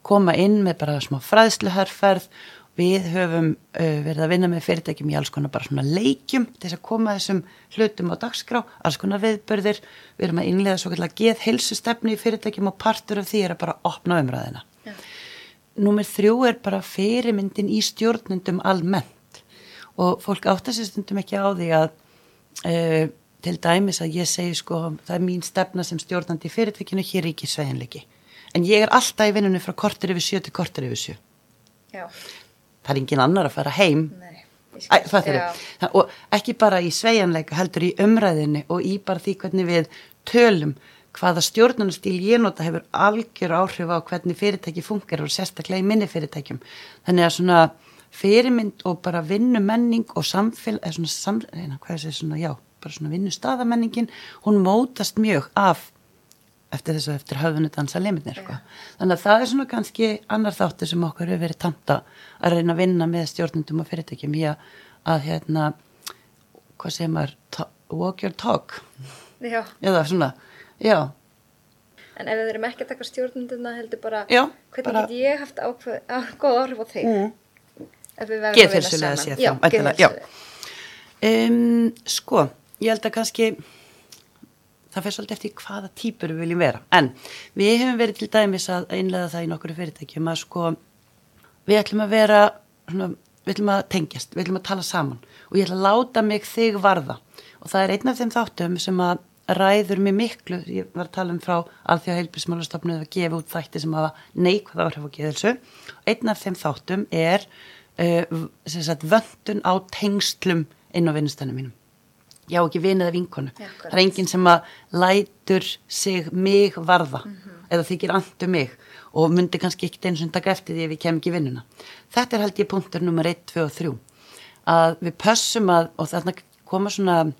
Speaker 2: koma inn með bara smá fræðsluherrferð. Við höfum uh, verið að vinna með fyrirtækjum í alls konar bara svona leikjum til þess að koma þessum hlutum á dagskrá, alls konar viðbörðir. Við erum að innlega svo kallar geð helsustefni í fyrirtækjum og partur af því er að bara opna umræðina. Ja. Númer þrjú er bara fyrirmyndin í stjórnundum almennt og fólk áttast ekki á því að uh, til dæmis að ég segi sko það er mín stefna sem stjórnandi í fyrirtveikinu hér er ekki sveginleiki en ég er alltaf í vinnunni frá kortir yfir sjö til kortir yfir sjö Já. Það er engin annar að fara heim. Nei, Æ, það, og ekki bara í sveginleika heldur í umræðinni og í bara því hvernig við tölum hvaða stjórnunastíl ég nota hefur algjör áhrif á hvernig fyrirtæki funkar og sérstaklega í minni fyrirtækjum. Þannig að svona fyrirmynd og bara vinnumenning og samfélag, eða svona, sam, eina, hvað er það svona, já, bara svona vinnustadamenningin, hún mótast mjög af eftir þessu eftir höfðunni dansa limitnir, sko. Þannig að það er svona kannski annar þáttur sem okkur hefur verið tamta að reyna að vinna með stjórnundum og fyrirtækjum í að, að hérna, hvað segir maður, walk your talk. Já. Eða svona, já.
Speaker 1: En ef við erum ekki að taka stjórnunduna heldur bara, já, hvernig bara, get ég haft ákveð, góð orðið á þig? Mm
Speaker 2: geðfélsulega séð já, já. Um, sko ég held að kannski það fyrir svolítið eftir hvaða típur við viljum vera. En við hefum verið til dæmis að einlega það í nokkru fyrirtækjum að sko við ætlum að vera svona, við ætlum að tengjast, við ætlum að tala saman. Og ég ætlum að láta mig þig varða. Og það er einn af þeim þáttum sem að ræður mig miklu, ég var að tala um frá alþjóða heilbísmálastofnuð að gefa út þætti sem hafa neikvæða áhrif á geðilsu einn af þeim þáttum er uh, sagt, vöndun á tengslum inn á vinnustænum mínum já ekki vinið af vinkonu. Ja, það er enginn sem að lætur sig mig varða mm -hmm. eða þykir andu mig og myndi kannski ekkert eins og dag eftir því ef ég kem ekki vinnuna. Þetta er held ég punktur nummer 1, 2 og 3 að við pössum að og þarna koma svona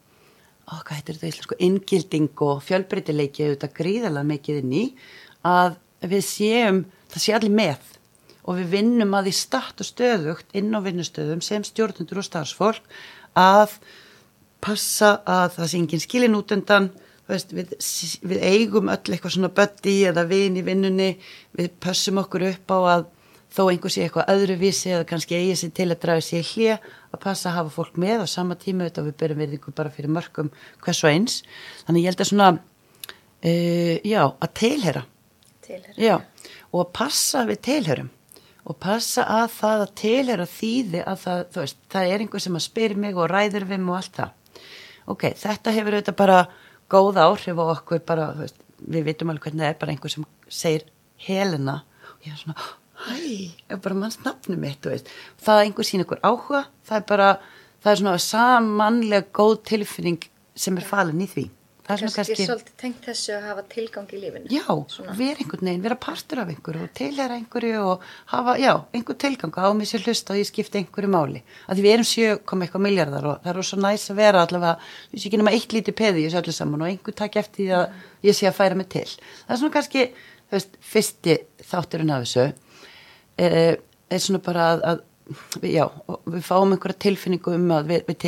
Speaker 2: ó, hvað heitir þetta, sko, inngilding og fjölbreytileiki auðvitað gríðalega mikið inn í að við séum, það sé allir með og við vinnum að því statt og stöðugt inn á vinnustöðum sem stjórnundur og starfsfólk að passa að það sé enginn skilin út undan. Veist, við, við eigum öll eitthvað svona bötti eða vin í vinnunni. Við passum okkur upp á að þó einhver sé eitthvað öðruvísi eða kannski eigi sér til að draga sér hlið að passa að hafa fólk með á sama tíma. Þetta við við ykkur bara fyrir mörgum hvers og eins. Þannig ég held að svona uh, já, að tilhera
Speaker 1: Tilheyra.
Speaker 2: já, og að passa við tilherum og passa að það að tilhera þýði að það, veist, það er einhver sem að spyr mig og ræður við mig og allt það ok, þetta hefur auðvitað bara góð áhrif á okkur bara, veist, við vitum alveg hvernig það er bara einhver sem segir Helena. Og ég er svona, hæ, er bara manns nafnu mitt, þú veist, það að einhver sín ykkur áhuga, það er bara það er svona samanlega góð tilfinning sem er falin í því það er
Speaker 1: kannski,
Speaker 2: kannski
Speaker 1: svolítið tengt þessu að hafa tilgang í lífinu
Speaker 2: Já,
Speaker 1: Svona.
Speaker 2: vera einhvern veginn, vera partur af einhverju og tilhera einhverju og hafa, já, einhver tilgang hafa mig sér hlusta og ég skipti einhverju máli. Að því við erum 7,1 miljardar og það er svo næs að vera allavega, ég sé ekki nema eitt lítið peði í þessu öllu saman og einhver takk eftir því að ég sé að færa mig til. Það er svona kannski, þú veist, fyrsti þátturinn af þessu eh, er svona bara að, að já, við fáum einhverja tilfinningu um að við, við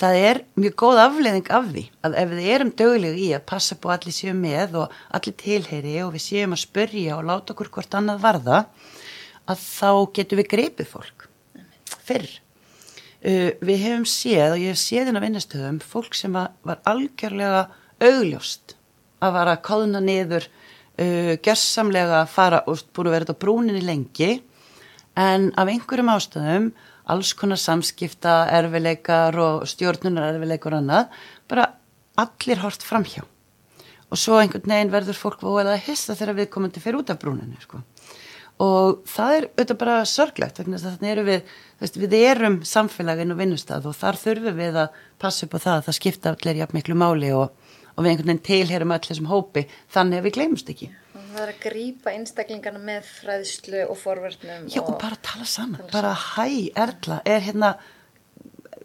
Speaker 2: það er mjög góð afleiðing af því að ef við erum döguleg í að passa på allir séu með og allir tilheyri og við séum að spörja og láta okkur hvort annað varða að þá getum við greipið fólk. Fyrr. Uh, við hefum séð og ég hef séð inn á vinnastöðum fólk sem var algjörlega augljóst að vara að kóðna niður uh, gersamlega að fara og búin að vera þetta brúninni lengi. En af einhverjum ástæðum alls konar samskipta, erfileikar og stjórnunar erfileikar og annað, bara allir hort framhjá. Og svo einhvern veginn verður fólk voðað að hissa þegar við komum til fyrir út af brúninu, sko. Og það er auðvitað bara sorglegt, þess að þannig eru við, veist, við erum samfélagin og vinnustad og þar þurfum við að passa upp á það að það skipta allir jafn miklu máli og, og við einhvern veginn tilherum allir sem hópi, þannig að við gleymust ekki.
Speaker 1: Það er að grípa einstaklingana með fræðslu og forvörnum
Speaker 2: Já, og
Speaker 1: og
Speaker 2: bara tala saman,
Speaker 1: Tala
Speaker 2: bara hæ, Erla, er hérna,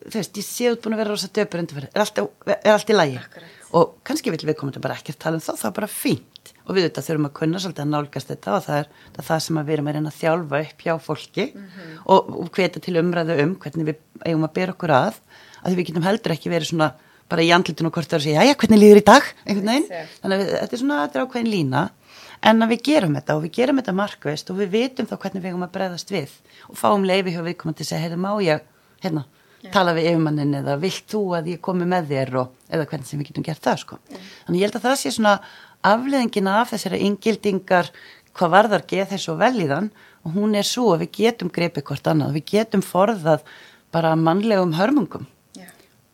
Speaker 2: þú veist, ég sé út búin að vera rosa döpur undirferð, er allt, er allt í lægi
Speaker 1: Akkurat.
Speaker 2: og kannski vil við komum til bara ekkert tala um það, það er bara fínt. Og við þetta þurfum að kunna svolítið að nálgast þetta og það er það, er það sem að við erum að reyna að þjálfa upp hjá fólki
Speaker 1: Mhm.
Speaker 2: og, og hveta til umræðu um hvernig við eigum að bera okkur að, að við getum heldur ekki verið svona bara í andlutinu og hvort það er að segja, já, hvernig líður í dag, einhvern veginn, þannig að þetta er svona, þetta er ákveðin lína en að við gerum þetta og við gerum þetta markveist og við vitum þá hvernig við eigum að bregðast við og fáum leifi hjá viðkomandi að segja, heyrðu, má ég, hérna, tala við yfirmannin eða vilt þú að ég komi með þér og, eða hvernig sem við getum gert það, sko. Þannig ég held að það sé svona afleðingina af þessari ingildingar hvað varðar geð þessu og velíðan og hún er svo að við getum greipið hvort annað, við getum forðað bara mannlegum hörmungum
Speaker 1: já,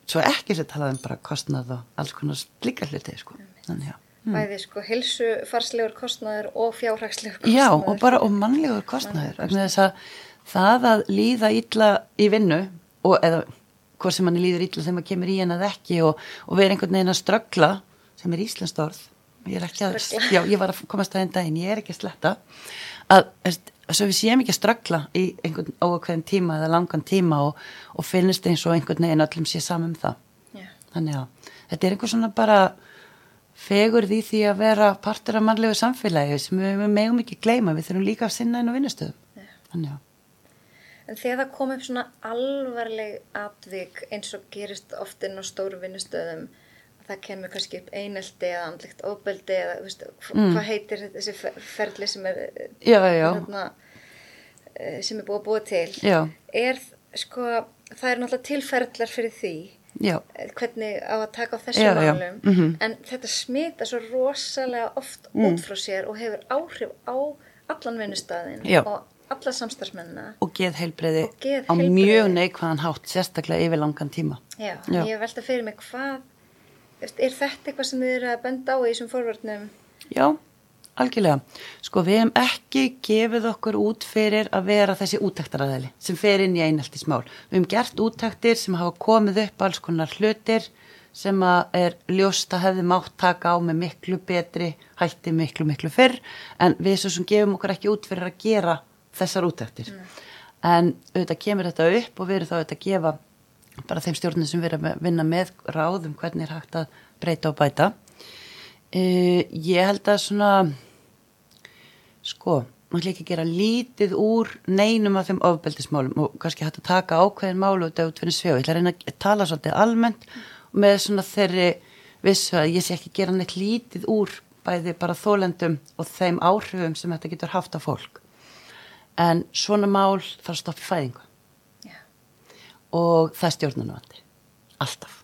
Speaker 2: svo ekki sér talað um bara kostnað og alls konar slíka hluti, sko. Þannig, já.
Speaker 1: Bæði sko hilsufarslegur kostnaður og fjárhagslegur kostnaður
Speaker 2: Já, og bara og mannlegur þess að það að líða illa í vinnu og eða hvort sem manni líður illa þegar maður kemur í henn að ekki og, og vera einhvern veginn að ströggla sem er íslenskt orð ég er að, já, ég var að komast að einn daginn ég er ekki að sletta að, veist, svo við séum ekki að ströggla í einhvern óakveðin tíma eða langan tíma og, og finnist eins og einhvern veginn öllum sé saman um það.
Speaker 1: Já.
Speaker 2: þannig að þetta er einhver svona bara fegur því því að vera partur af mannlegu samfélagi sem við, megum ekki gleyma, við þurfum líka að sinna inn á vinnustöðum. Þannig að,
Speaker 1: En þegar það kom upp svona alvarleg atvik eins og gerist oft inn á stóru vinnustöðum að það kemur kannski upp einelti eða andlegt ofbeldi eða veist, mm. hvað heitir þessi fer- ferli sem er
Speaker 2: já, já,
Speaker 1: þarna, eh, sem er búið að búa til?
Speaker 2: Já,
Speaker 1: er sko, það er náttúrulega tilferðlar fyrir því
Speaker 2: já,
Speaker 1: eh, hvernig á að taka á þessum
Speaker 2: Já, já,
Speaker 1: málum.
Speaker 2: Mhm.
Speaker 1: en þetta smita svo rosalega oft út frá sér og hefur áhrif á allan vinnustæðin og alla samstarfsmennina.
Speaker 2: Og geð heilbreyði á mjög neikvæðan hátt, sérstaklega yfir langan tíma.
Speaker 1: Já, ég velta fyrir mig hvað er þetta eitthvað sem þið eru að benda á í þessum forvörnum?
Speaker 2: Já, algjörlega. Sko, við hefum ekki gefið okkur út fyrir að vera þessi útæktaræðili sem fer inn í einheltismál. Við hefum gert útæktir sem hafa komið upp alls konar hlutir sem að er ljóst að hefði mátt taka á með miklu betri hætti miklu, miklu fyrr en við svo sem gefum okkur ekki út fyrir að gera þessar útæktir. En auðvitað kemur þetta upp og við erum þá auðvitað að gefa bara þeim stjórnum sem við erum að vinna með ráðum hvernig er hægt að breyta og bæta. Uh, ég held að svona sko, maður ekki að gera lítið úr neinum af þeim ofbeldismálum og kannski hægt að taka ákveðin málu út af út fyrir svjó. Ég ætla að reyna að tala svolítið almennt með svona þeirri vissu að ég sé ekki gera neitt lítið úr bæði bara þólendum og þeim áhrifum sem þetta getur haft á fólk. en svona mál þarf að stoppa fæðingu
Speaker 1: Já.
Speaker 2: og það er stjórnunavandi alltaf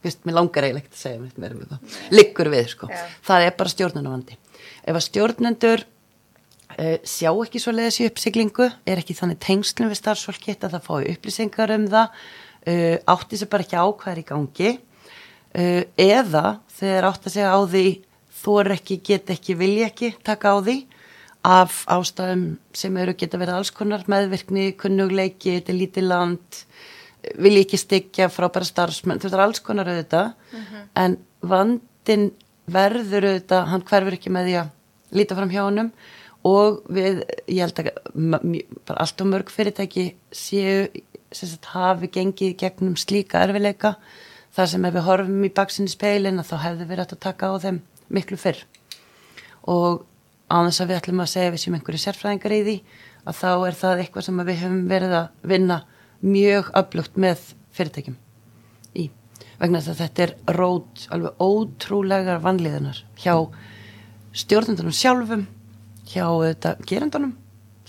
Speaker 2: Vist, mér langar eiginlega ekki að segja mér meira með það liggur við sko,
Speaker 1: Já.
Speaker 2: það er bara stjórnunavandi ef að stjórnendur uh, sjá ekki svo leiðis í uppsiglingu er ekki þannig tengslum við starfsfólki að það fái upplýsingar um það uh, átti sér bara ekki á hvað er í gangi uh, eða þegar átti að segja á því þú er ekki, get ekki, vilja ekki taka á því af ástæðum sem eru geta verið alls konar meðvirkni, kunnugleiki, þetta er lítið land vilja ekki styggja frábæra starfsmenn, þetta er alls konar auðvitað, en vandin verður auðvitað, hann hverfur ekki með því að líta fram hjá honum og við, ég held að bara allt og mörg fyrirtæki séu, sem sagt, hafi gengið gegnum slíka erfileika þar sem ef við horfum í baksinni speilin að þá hefði verið hægt að taka á þeim miklu fyrr. Og þess að við ætlum að segja við sem einhverju sérfræðingar í því að þá er það eitthvað sem við höfum verið að vinna mjög öflugt með fyrirtækjum í vegna þess að þetta er rót alveg ótrúlegar vanlíðunar hjá stjórnendunum sjálfum hjá þetta gerendunum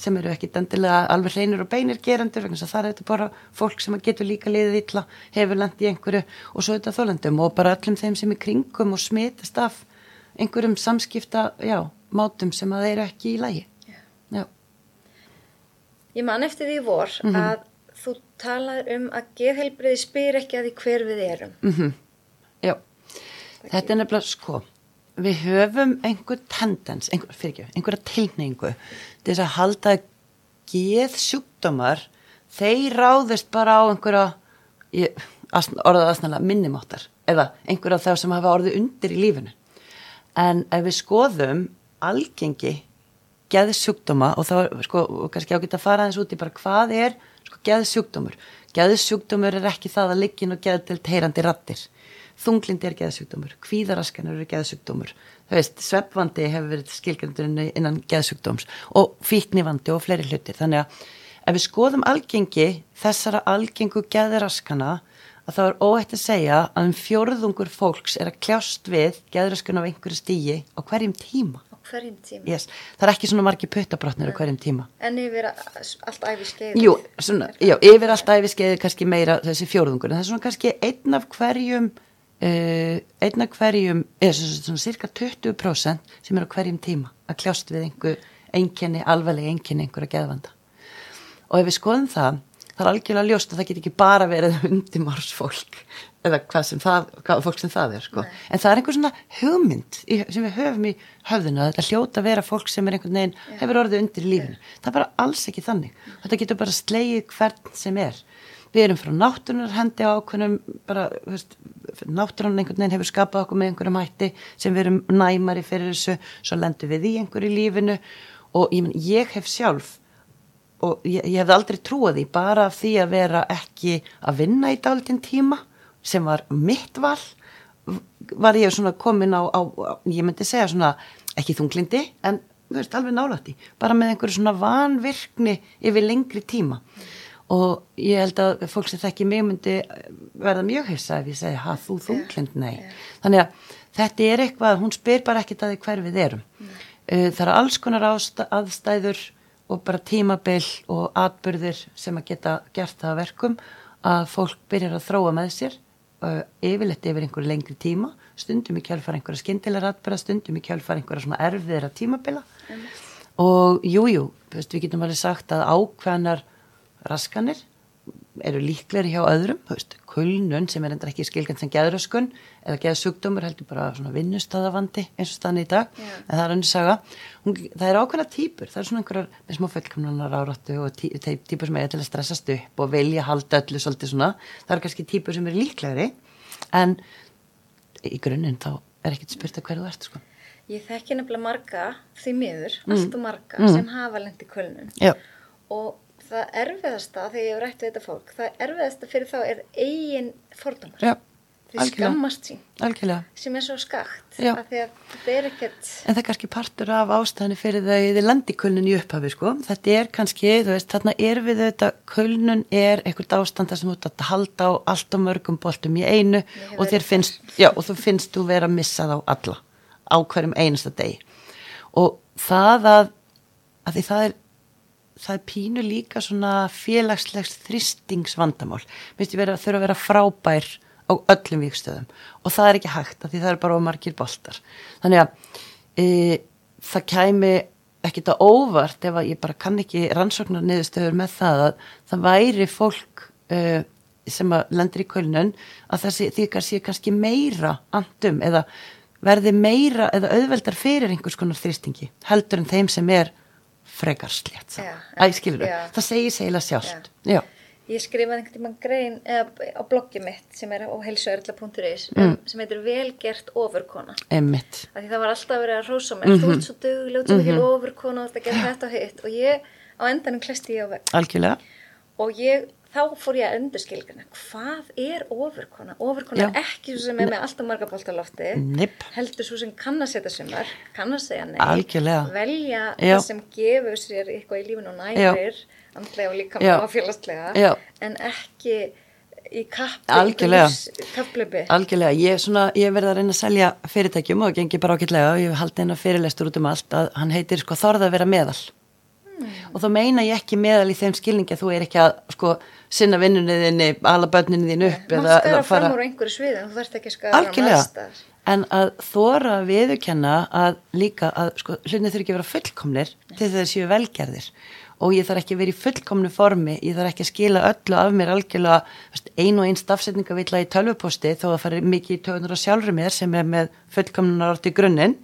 Speaker 2: sem eru ekki endilega alveg hreinir og beinir gerendur vegna þess að það er þetta bara fólk sem getur líka liðið illa, hefur lent í einhverju og svo þetta þólendum og bara öllum þeim sem er kringum og smitast af einhverjum samskipta, já, mátum sem að þeir eru ekki í lægi. Já.
Speaker 1: Ég man eftir því vor að þú talaður um að geðheilbriði spyr ekki að því hver við erum.
Speaker 2: Mm Já, þetta er nefnilega sko, við höfum einhver tendens, einhver, fyrir ekki, einhverja tilningu til þess að halda geð sjúkdómar, þeir ráðist bara á einhverja, ég, orðað aðsnæla minnumáttar eða einhverja þá sem hafa orðið undir í lífinu. En ef við skoðum algengi geðsjúkdóma og þá er sko, kannski ágætt að fara aðeins út í bara hvað er sko, geðsjúkdómur. Geðsjúkdómur er ekki það að liggin og geðtilt heyrandi rattir. Þunglindi er geðsjúkdómur, kvíðaraskanur eru geðsjúkdómur. Það veist, sveppvandi hefur verið skilgjöndurinn innan geðsjúkdóms og fíknivandi og fleiri hlutir. Þannig að ef við skoðum algengi þessara algengu geðraskana að þá er óætt að segja að um fjórðungur fólks er að kljást við geðraskun af einhverju stígi á hverjum tíma.
Speaker 1: Hverjum tíma.
Speaker 2: Yes. Það er ekki svona margi puttabrotnir á hverjum tíma.
Speaker 1: En yfir allt æfi skeið.
Speaker 2: Jú, svona, já, yfir allt æfiskeiði kannski meira þessi fjórðungur, en það er svona kannski einn af hverjum, uh, einn af hverjum, eða svona, svona cirka 20% sem er á hverjum tíma að kljást við einhver einkenni, alveglega einkenni einhverja geðvanda. Og ef við skoðum það, það er algjörlega ljóst að það get ekki bara verið undimársfólk eða hvað sem það, hvað fólk sem það er sko. en það er einhver svona hugmynd í, sem við höfum í höfðinu að þetta hljóta að vera fólk sem er einhvern veginn hefur orðið undir í lífinu, það er bara alls ekki þannig. Þetta getur bara slegið hvern sem er. Við erum frá náttúrunar hendi á ákveðnum bara, veist, náttúrunar einhvern veginn hefur skapað okkur með einhverjum hætti sem við erum næmari fyrir þessu svo lendum við í einhverju í lífinu. Og ég, menn, ég hef sjálf og ég, ég hefði aldrei trúið því bara af því að vera ekki að vinna í dálítinn tíma sem var mitt val var ég svona komin á, á ég myndi segja svona, ekki þunglindi en þú veist, alveg nálætti bara með einhverju svona vanvirkni yfir lengri tíma. Og ég held að fólk sem þekki mig myndi verða mjög hissa ef ég segi, ha, þú þunglind, nei. þannig að þetta er eitthvað, hún spyr bara ekkit að því hver við erum. Uh, það eru alls konar aðstæður og bara tímabil og atbyrðir sem að geta gert það að verkum að fólk byrjar að þróa með sér uh, yfirleitt yfir einhverju lengri tíma stundum í kjálfar einhverja skyndilega atbyrða stundum í kjálfar einhverja svona erfiðra tímabila. Og jújú, jú, við getum alveg sagt að ákveðnar raskanir eru líklegri hjá öðrum, þú veist, kulnun sem er endur ekki skilgjant sem geðröskun eða geðsugdómur heldur bara svona vinnustæðavandi eins og stanni í dag,
Speaker 1: Já.
Speaker 2: en það er önnur saga Hún, það er ákveðna típur, það er svona einhverjar með smá fullkomnanar áráttu og tí, típur sem eiga til að stressast upp og vilja halda öllu svolítið svona, það eru kannski típur sem eru líklegri, en í grunninn þá er ekkert spurt að hverju þú ert, sko.
Speaker 1: Ég þekki nefnilega marga, því miður,
Speaker 2: Mm.
Speaker 1: allt og marga sem hafa lent í kulnun
Speaker 2: Já,
Speaker 1: og það erfiðasta þegar ég hef rætt við þetta fólk, það erfiðasta fyrir þá er eigin fordómar.
Speaker 2: já, algjörlega.
Speaker 1: skammast sín
Speaker 2: algjörlega.
Speaker 1: sem er svo skakt af því að þetta er ekkert
Speaker 2: En það er kannski partur af ástæðinu fyrir það þið landi kulnun í upphafi sko. Þetta er kannski, þú veist, þarna er við þetta, kulnun er einhvert ástand þar sem þú ert að halda á allt og mörgum boltum í einu og þér finnst, já, og þú finnst þú vera að missa þá alla á hverjum einasta degi. Og það að að því það er það er pínu líka svona félagslegs þristingsvandamál minnst ég verið að þurfa að vera frábær á öllum vikstöðum og það er ekki hægt að því það er bara margir boltar. Þannig að e, það kæmi ekkit að óvart ef að ég bara kann ekki rannsóknar niðurstöður með það að það væri fólk e, sem að lendur í kölnun að það sé, því kannski, kannski meira andum eða verði meira eða auðveldar fyrir einhvers konar þristingi heldur en þeim sem er frekar slétt það segir segila sjálft. Já.
Speaker 1: ég skrifaði einhvern tíma grein eða, á bloggi mitt sem er á heilsuerla.is mm. sem heitir velgert ofurkona. Það var alltaf verið að rósa mér. Mm -hmm. þú ert svo döguleg, þú ert svo mikil mhm. ofurkona þetta gerði þetta og hitt. Og ég á endanum klesti ég á veg
Speaker 2: algjörlega.
Speaker 1: Og ég þá fór ég að undurskilgjana hvað er ofurkona? Ofurkona er ekki svo sem er með alltaf marga bóltalofti heldur svo sem kann að setja sumar kann að segja nei,
Speaker 2: Algjörlega.
Speaker 1: velja Já. það sem gefur sér eitthvað í lífinu og nærir, andlega og líka og félagslega, en ekki í
Speaker 2: kapplöpi Algjörlega, ég, svona, ég verði að reyna að selja fyrirtækjum og gengi bara ákveldlega og ég haldi eina fyrirlestur út um allt að hann heitir sko þorða að vera meðal. Mm. og þá meina ég ekki meðal í þeim skilningi að þú er ekki að sko sinna vinnunniðinni, ala bönninni þín upp
Speaker 1: eða, eða fara skara
Speaker 2: algjörlega, en að þóra að viðurkenna að líka að sko, hlutinni þurfi ekki að vera fullkomnir til þess að séu velgerðir. Og ég þarf ekki að vera í fullkomnu formi ég þarf ekki að skila öllu af mér algjörlega ein og einn stafsetningavilla í tölvuposti þó að fara mikið í tögunar á sjálfur mér sem er með fullkomnunar átt í grunninn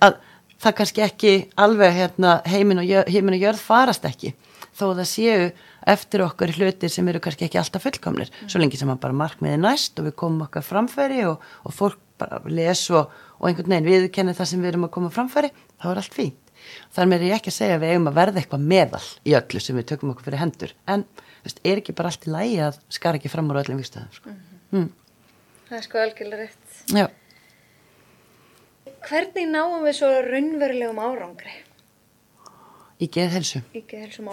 Speaker 2: að það kannski ekki alveg hérna, heimin, og jörð, heimin og jörð farast ekki. Þó að það séu eftir okkar hlutir sem eru kannski ekki alltaf fullkomlir mm. svo lengi sem maður bara markmiði næst og við komum okkar framfæri og, og fólk bara les og, og einhvern veginn viðkenni það sem við erum að koma framfæri þá er allt fínt. Þar með er ég ekki að segja að við eigum að verða eitthvað meðal í öllu sem við tökum okkur fyrir hendur en veist, er ekki bara allt í lægi að skara ekki fram á öllum vikstöðum sko. mm.
Speaker 1: mm. Það er sko algjörlega rétt
Speaker 2: Já.
Speaker 1: Hvernig náum við svo raunverulegum árangri?
Speaker 2: Í geðhelsu
Speaker 1: Í geðhelsum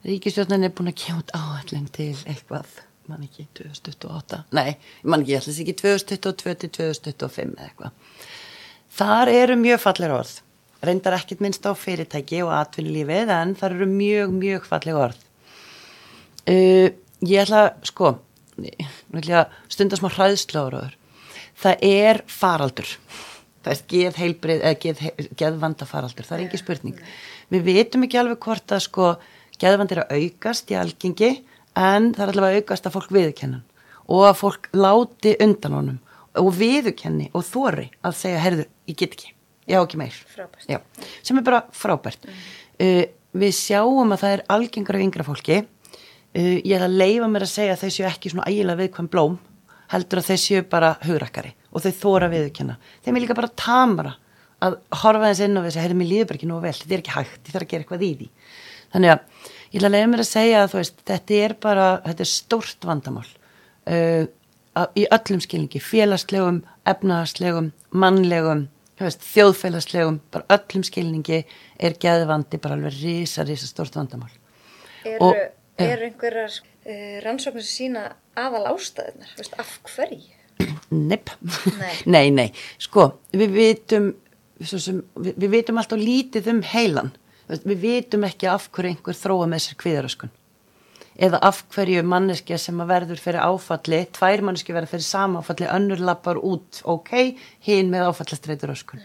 Speaker 2: Ríkistjórnan er búin að kjóta áallin til eitthvað, mann ekki 2028, nei, mann ekki alltaf ekki 2022 til 2025 eða eitthvað. Þar eru mjög fallir orð, reyndar ekkit minnst á fyrirtæki og atvinnulífið en þar eru mjög, mjög fallir orð. Uh, ég ætla, sko, stundar smá hræðsláður, það er faraldur, það er geð heilbrið eða geð, geð vanda faraldur, það er ekki spurning. Við veitum ekki alveg hvort að sko geðvand er að aukast í algengi en það er allavega að aukast að fólk viðkennan og að fólk láti undan honum og viðkenni og þóri að segja, herðu, ég get ekki. Ég á ekki meir. Já, sem er bara frábært. Mm. uh, við sjáum að það er algengar af yngra fólki. Uh, ég er að leifa mér að segja að þau séu ekki svona ægilega viðkvæm blóm heldur að þau séu bara hugrakkari og þau þóra viðkenna þeim er líka bara tamara að horfa þess inn á þessi, herðu, mér líður bara ekki nú vel þetta er ekki hægt, ég þarf að gera eitthvað í því þannig að ég ætla að leiða mér að segja að veist, þetta er bara, þetta er stórt vandamál uh, í öllum skilningi, félagslegum efnahagslegum, mannlegum veist, þjóðfélagslegum, bara öllum skilningi er geðvandi bara alveg rísa, rísa stórt vandamál.
Speaker 1: Eru er einhverjar uh, rannsóknir sem sína aðal ástæðunar, veist, af hverju?
Speaker 2: Nepp, nei. [laughs] nei, nei, sko, við vitum sem, við, við vitum alltaf lítið um heilan við vitum ekki af hverju einhver þróa með sér kviðaröskun eða af hverju manneskja sem að verður fyrir áfalli, tvær manneski verður fyrir sama áfalli, önnur lappar út ok, hinn með áfallastreitur öskun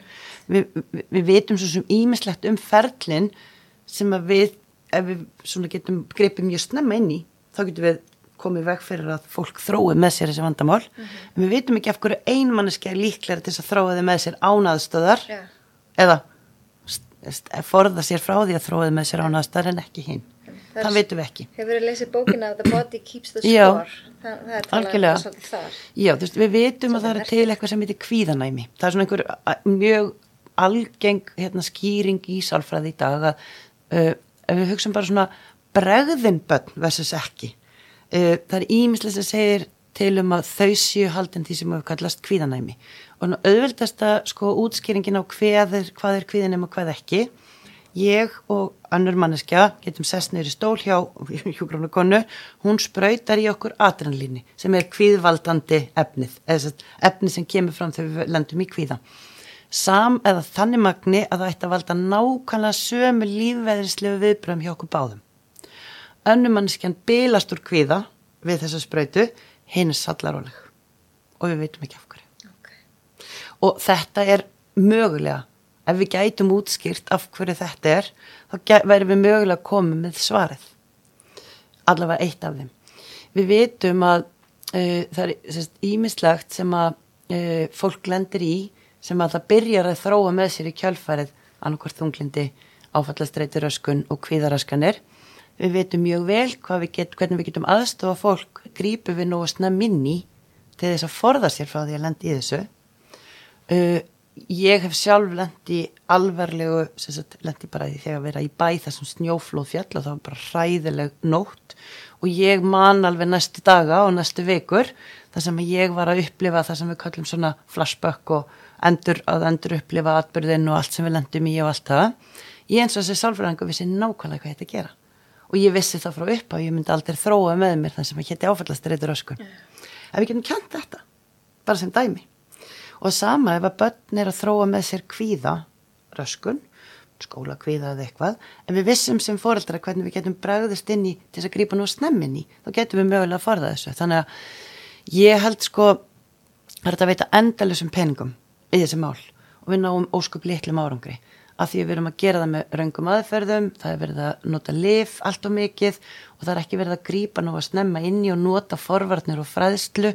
Speaker 2: við, við, við vitum svo sem ímislegt um ferlin sem að við, ef við svona getum greipið mjög snemma inn í, þá getum við komið veg fyrir að fólk þrói með sér þessi vandamál, mm -hmm. en við vitum ekki af hverju ein manneski er líklega til þess að þróa þið með sér ánaðstöðar yeah. eða forða sér frá því að þróið með sér á næstar en ekki hinn það veitum við ekki.
Speaker 1: Hefur þið lesið bókina The Body Keeps the Score. Já,
Speaker 2: það, það er algjörlega. Já, þú veist, við veitum að það er til eitthvað sem heitir kvíðanæmi. Það er svona einhver mjög algeng hérna, skýring í sálfræði í dag að uh, við hugsaum bara svona bregðinbönn versus ekki. Uh, það er ímislega sem segir til um að þau séu haldin því sem við kallast kvíðanæmi. Og auðvöldasta sko útskýringin á hvað er, hvað er kvíðinum og hvað ekki. Ég og annur manneskja getum sest neyri stól hjá [laughs] hjúgrunarkonu, hún spröytar í okkur adrenalíni sem er kvíðvaldandi efnið, efnið sem kemur fram þegar við lendum í kvíða. Sam eða þannig magni að það ætti að valda nákvæmlega sömu lífveðrislegu viðbröðum hjá okkur báðum. Önnumannskjan bilast úr kvíða við þessa spröytu, hinn er sallaróleg og við veitum ekki af hverju.
Speaker 1: Okay.
Speaker 2: Og þetta er mögulega, ef við gætum útskýrt af hverju þetta er, þá verðum við mögulega að koma með svarið. Allavega eitt af þeim. Við veitum að uh, það er ímislegt sem að uh, fólk lendir í sem að það byrjar að þróa með sér í kjálfærið annarkvært þunglindi, áfallastreyti röskun og kvíðaraskanir. Við veitum mjög vel við get, hvernig við getum aðstofa fólk grípu við nú að snæða minni til þess að forða sér frá því að lendi í þessu. Uh, ég hef sjálf lendi alverlegu, sagt, lendi bara því þegar að vera í bæ þessum snjóflóð fjall og það var bara hræðileg nótt og ég man alveg næstu daga og næstu vikur þar sem ég var að upplifa það sem við kallum svona flashback og endur að endur upplifa atbyrðin og allt sem við lendum í og allt það. Ég eins og þessi sálfræðingu vissi nákvæmlega hvað þetta gera og ég vissi það frá upp á, ég myndi aldrei þróa með mér það sem að hétti áfallast reytur öskun. Yeah. Ef við getum kjent þetta, bara sem dæmi. Og sama ef að börn er að þróa með sér kvíða, röskun, skóla kvíða eða eitthvað, en við vissum sem fóreldra hvernig við getum bregðist inn í til þess að grípa nú snemmin í, þá getum við mögulega að forða þessu. Þannig að ég held sko, það er að veita endalusum peningum í þessi mál og við náum óskup litlum árangri að því við erum að gera það með raungum aðferðum, það er verið að nota lif allt og mikið og það er ekki verið að grípa nú að snemma inn í og nota forvarnir og fræðslu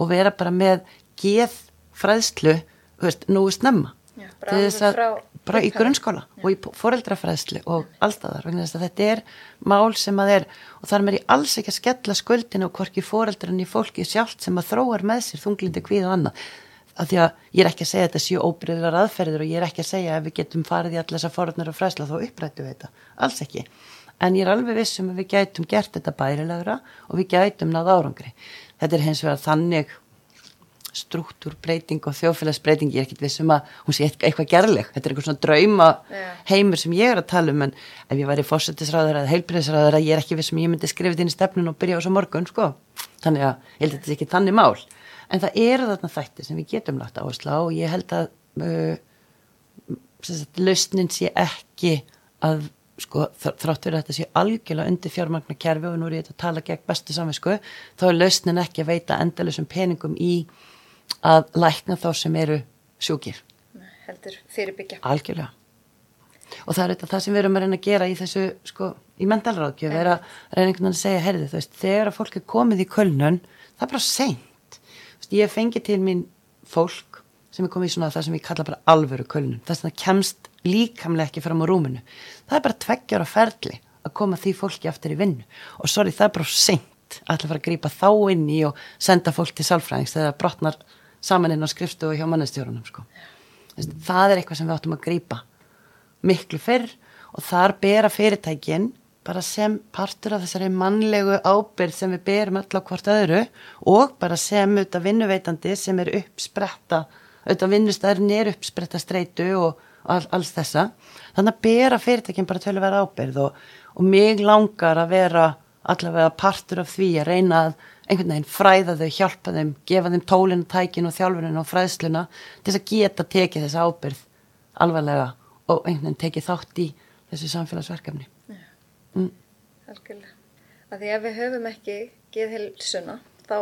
Speaker 2: og vera bara með geð fræðslu, veist, nú snemma.
Speaker 1: Já, til þess að
Speaker 2: bara í grunnskóla Já. og í foreldrafræðslu og þess að þetta er mál sem að er og þar með ég alls ekki að skella skuldinu og hvorki foreldran í fólki sjálft sem að þróar með sér þunglindi hvið og annað af því að ég er ekki að segja að þetta séu óbreyðlar aðferðir og ég er ekki að segja að við getum farið í allir þessar forðnar og fræsla þá upprættu við þetta, alls ekki. En ég er alveg vissum að við gætum gert þetta bærilegra og við gætum náð árangri. Þetta er hens vegar þannig struktúrbreyting og þjófélagsbreyting ég er ekkit vissum að hún sé eitthvað gerleg. Þetta er eitthvað svona drauma heimur sem ég er að tala um en ef ég væri fórsættisræður eða heilbreyðsræður ég er ekki vissum að ég myndi skrifa þetta inn í stefnun og byrja á þessu morgun sko. þannig að ég held að þetta er ekki þannig mál en það eru þarna þættir sem við getum lagt áherslu á og ég held að uh, lausnin sé ekki að sko, þrátt verið að þetta sé algjörlega undir fjármagna kerfi og nú er ég að tala gegn bestu samvinsku, þá er lausnin ekki að veita endalusum peningum í að lækna þá sem eru sjúkir.
Speaker 1: Heldur fyrirbyggja.
Speaker 2: Algjörlega. Og það er þetta það sem við erum að reyna að gera í þessu, sko, í mentalráðgjöf, erum að reyna einhvern veginn að segja, herði þú veist, þegar að fólk er komið í kölnun, það er bara seint ég fengi til mín fólk sem er komið í svona það sem ég kalla bara alvöru kölnum, það sem það kemst líkamlega ekki fram á rúmunu það er bara tveggjar á ferli að koma því fólki aftur í vinnu. Og sorry það er bara seint að fara að grýpa þá inn í og senda fólk til salfræðings þegar það brotnar saman inn á skrifstu og hjá mannestjórunum sko. það er eitthvað sem við áttum að grýpa miklu fyrr og þar bera fyrirtækin bara sem partur af þessari mannlegu ábyrð sem við berum öll á hvort öðru og bara sem auðvitað vinnuveitandi sem er uppspretta auðvitað vinnustæðurinn er uppspretta streitu og all, alls þessa. Þannig að bera fyrirtækinn bara tölur vera ábyrð og, og mig langar að vera allavega partur af því að reyna að einhvern veginn fræða þau, hjálpa þeim gefa þeim tólinu, tækinu og þjálfurinu og fræðsluna til þess að geta tekið þessa ábyrð alvarlega og einhvern veginn tekið þátt í þessu samfélagsverkefni
Speaker 1: mm. algjörlega. Að því ef við höfum ekki geðhilsuna þá,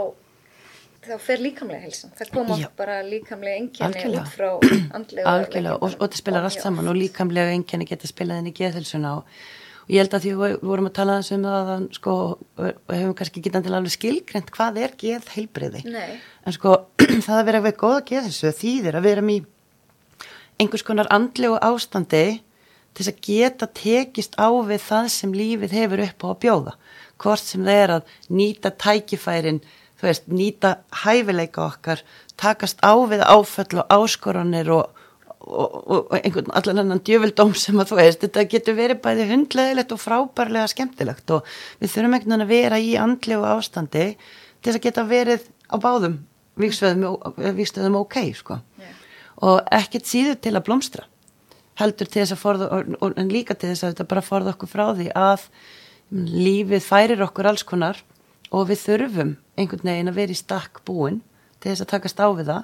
Speaker 1: þá fer líkamlega hilsan það koma bara líkamlega enginni út frá andlega
Speaker 2: algjörlega. Og, og þetta spilar allt saman og líkamlega enginni geta spilað inn í geðhilsuna og, ég held að því við vorum að tala þessum að sko, við hefum kannski getað til alveg skilgrend hvað er geðheilbriði en sko [clears throat] það að vera við góða geðhilsu þýðir að erum í einhvers konar andlegu ástandi til þess að geta tekist á við það sem lífið hefur upp á að bjóða. Hvort sem það er að nýta tækifærin, þú veist, nýta hæfileika okkar, takast á við áföll og áskoranir og, og, og einhvern allan annan djöfildóm sem að þú veist, þetta getur verið bæði hundlegilegt og frábærlega skemmtilegt og við þurfum einhvern veginn að vera í andlegu ástandi til þess að geta verið á báðum vikstöðum ok, sko. Yeah. og ekkert síður til að blómstra heldur til þess að forða en líka til þess að þetta bara forða okkur frá því að lífið færir okkur alls konar og við þurfum einhvern veginn að vera í stakk búin til þess að við það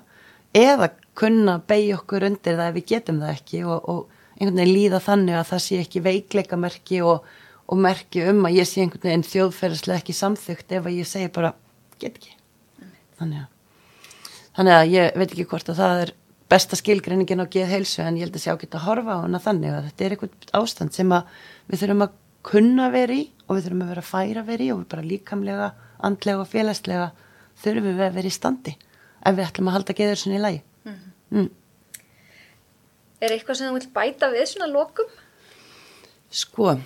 Speaker 2: eða kunna beigja okkur undir það ef við getum það ekki og, og einhvern veginn líða þannig að það sé ekki veikleikamerki og, og merki um að ég sé einhvern veginn þjóðferðislega ekki samþygt ef að ég segi bara get ekki. Þannig að, þannig að ég veit ekki hvort að það er besta skilgreiningin á geð heilsu en ég held að sé ágætt að horfa á hana þannig að þetta er eitthvað ástand sem að við þurfum að kunna veri og við þurfum að vera færa veri og við bara líkamlega, andlega og félagslega þurfum við að vera í standi ef við ætlum að halda geður svona í lagi mm -hmm. mm.
Speaker 1: Er eitthvað sem þú vilt bæta við svona lokum?
Speaker 2: Sko,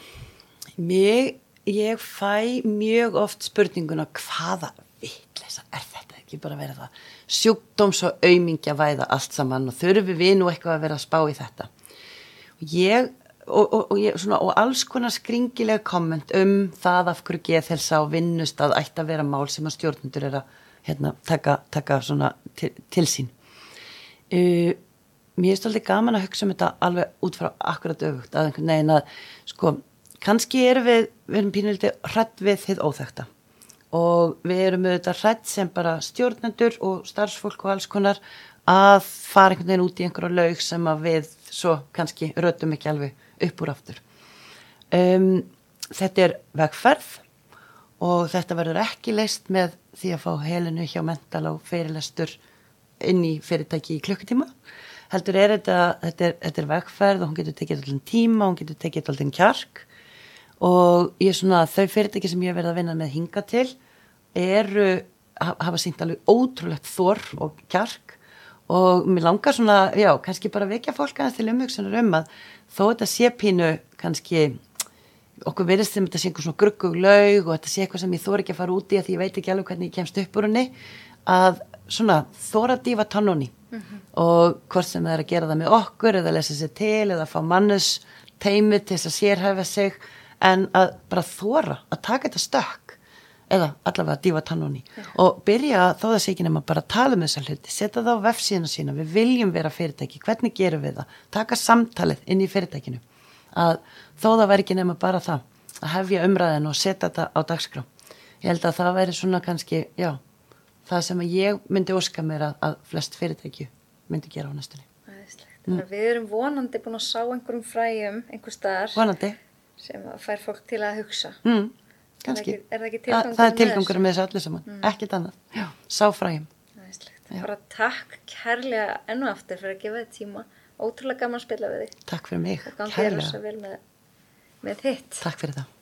Speaker 2: mig, ég fæ mjög oft spurninguna hvaða vitleisa er þetta ekki bara að vera það sjúkdóms og aumingja væða allt saman og þurfum við nú eitthvað að vera að spá í þetta. Og ég og, og, og, ég, svona, og alls konar skringilega komment um það af hverju geðhelsa og vinnust að ætti að vera mál sem að stjórnundur er að hérna, taka, taka til, til sín. Uh, mér er stoltið gaman að hugsa um þetta alveg út frá akkurat öfugt að einhvern veginn að sko kannski erum við, við erum pínuliti hrætt við þið óþægta og við erum auðvitað hrætt sem bara stjórnendur og starfsfólk og alls konar að fara einhvern veginn út í einhverja laug sem að við svo kannski rötum ekki alveg upp úr aftur. Um, þetta er vegferð og þetta verður ekki leist með því að fá helinu hjá mental og fyrirlestur inn í fyrirtæki í klukkutíma. Heldur er þetta, þetta er, þetta er vegferð og hún getur tekið allir tíma hún getur tekið allir kjark og ég er svona þau fyrirtæki sem ég hef verið að vinna með hinga til eru, hafa sínt alveg ótrúlegt þor og kjark. Og mér langar svona, já, kannski bara vekja fólk aðeins til umhugsunar um að þó þetta sé pínu kannski okkur verðist þeim þetta sé einhver svona gruggug laug og þetta sé eitthvað sem ég þór ekki að fara úti að því ég veit ekki alveg hvernig ég kemst upp úr henni að svona þóra dífa tannóni mm -hmm. og hvort sem það er að gera það með okkur eða lesa sér til eða fá mannes teimi til þess að sérhæfa sig en að bara þóra að taka þetta stökk eða allavega dífa tannóni ja. og byrja þó sé ekki nema bara að tala um þessa hluti, setja það á vefsíðina sína við viljum vera fyrirtæki, hvernig gerum við það taka samtalið inn í fyrirtækinu að þó það væri ekki nema bara það að hefja umræðin og setja þetta á dagskrá ég held að það væri svona kannski, já það sem ég myndi óska mér að, að flest fyrirtæki myndi gera á næstunni
Speaker 1: mm. Við erum vonandi búin að sá einhverjum fræjum einhver staðar vonandi. Sem fær fólk til að hugsa. Mm
Speaker 2: kannski. er það, ekki, er það er tilgangur með þessu? öllu saman, mm. ekkit annað. Já, sáfrægjum
Speaker 1: bara takk kærlega ennu aftur fyrir að gefa þið tíma, ótrúlega gaman að spila við þig.
Speaker 2: Takk fyrir mig,
Speaker 1: kærlega. með, með
Speaker 2: takk fyrir það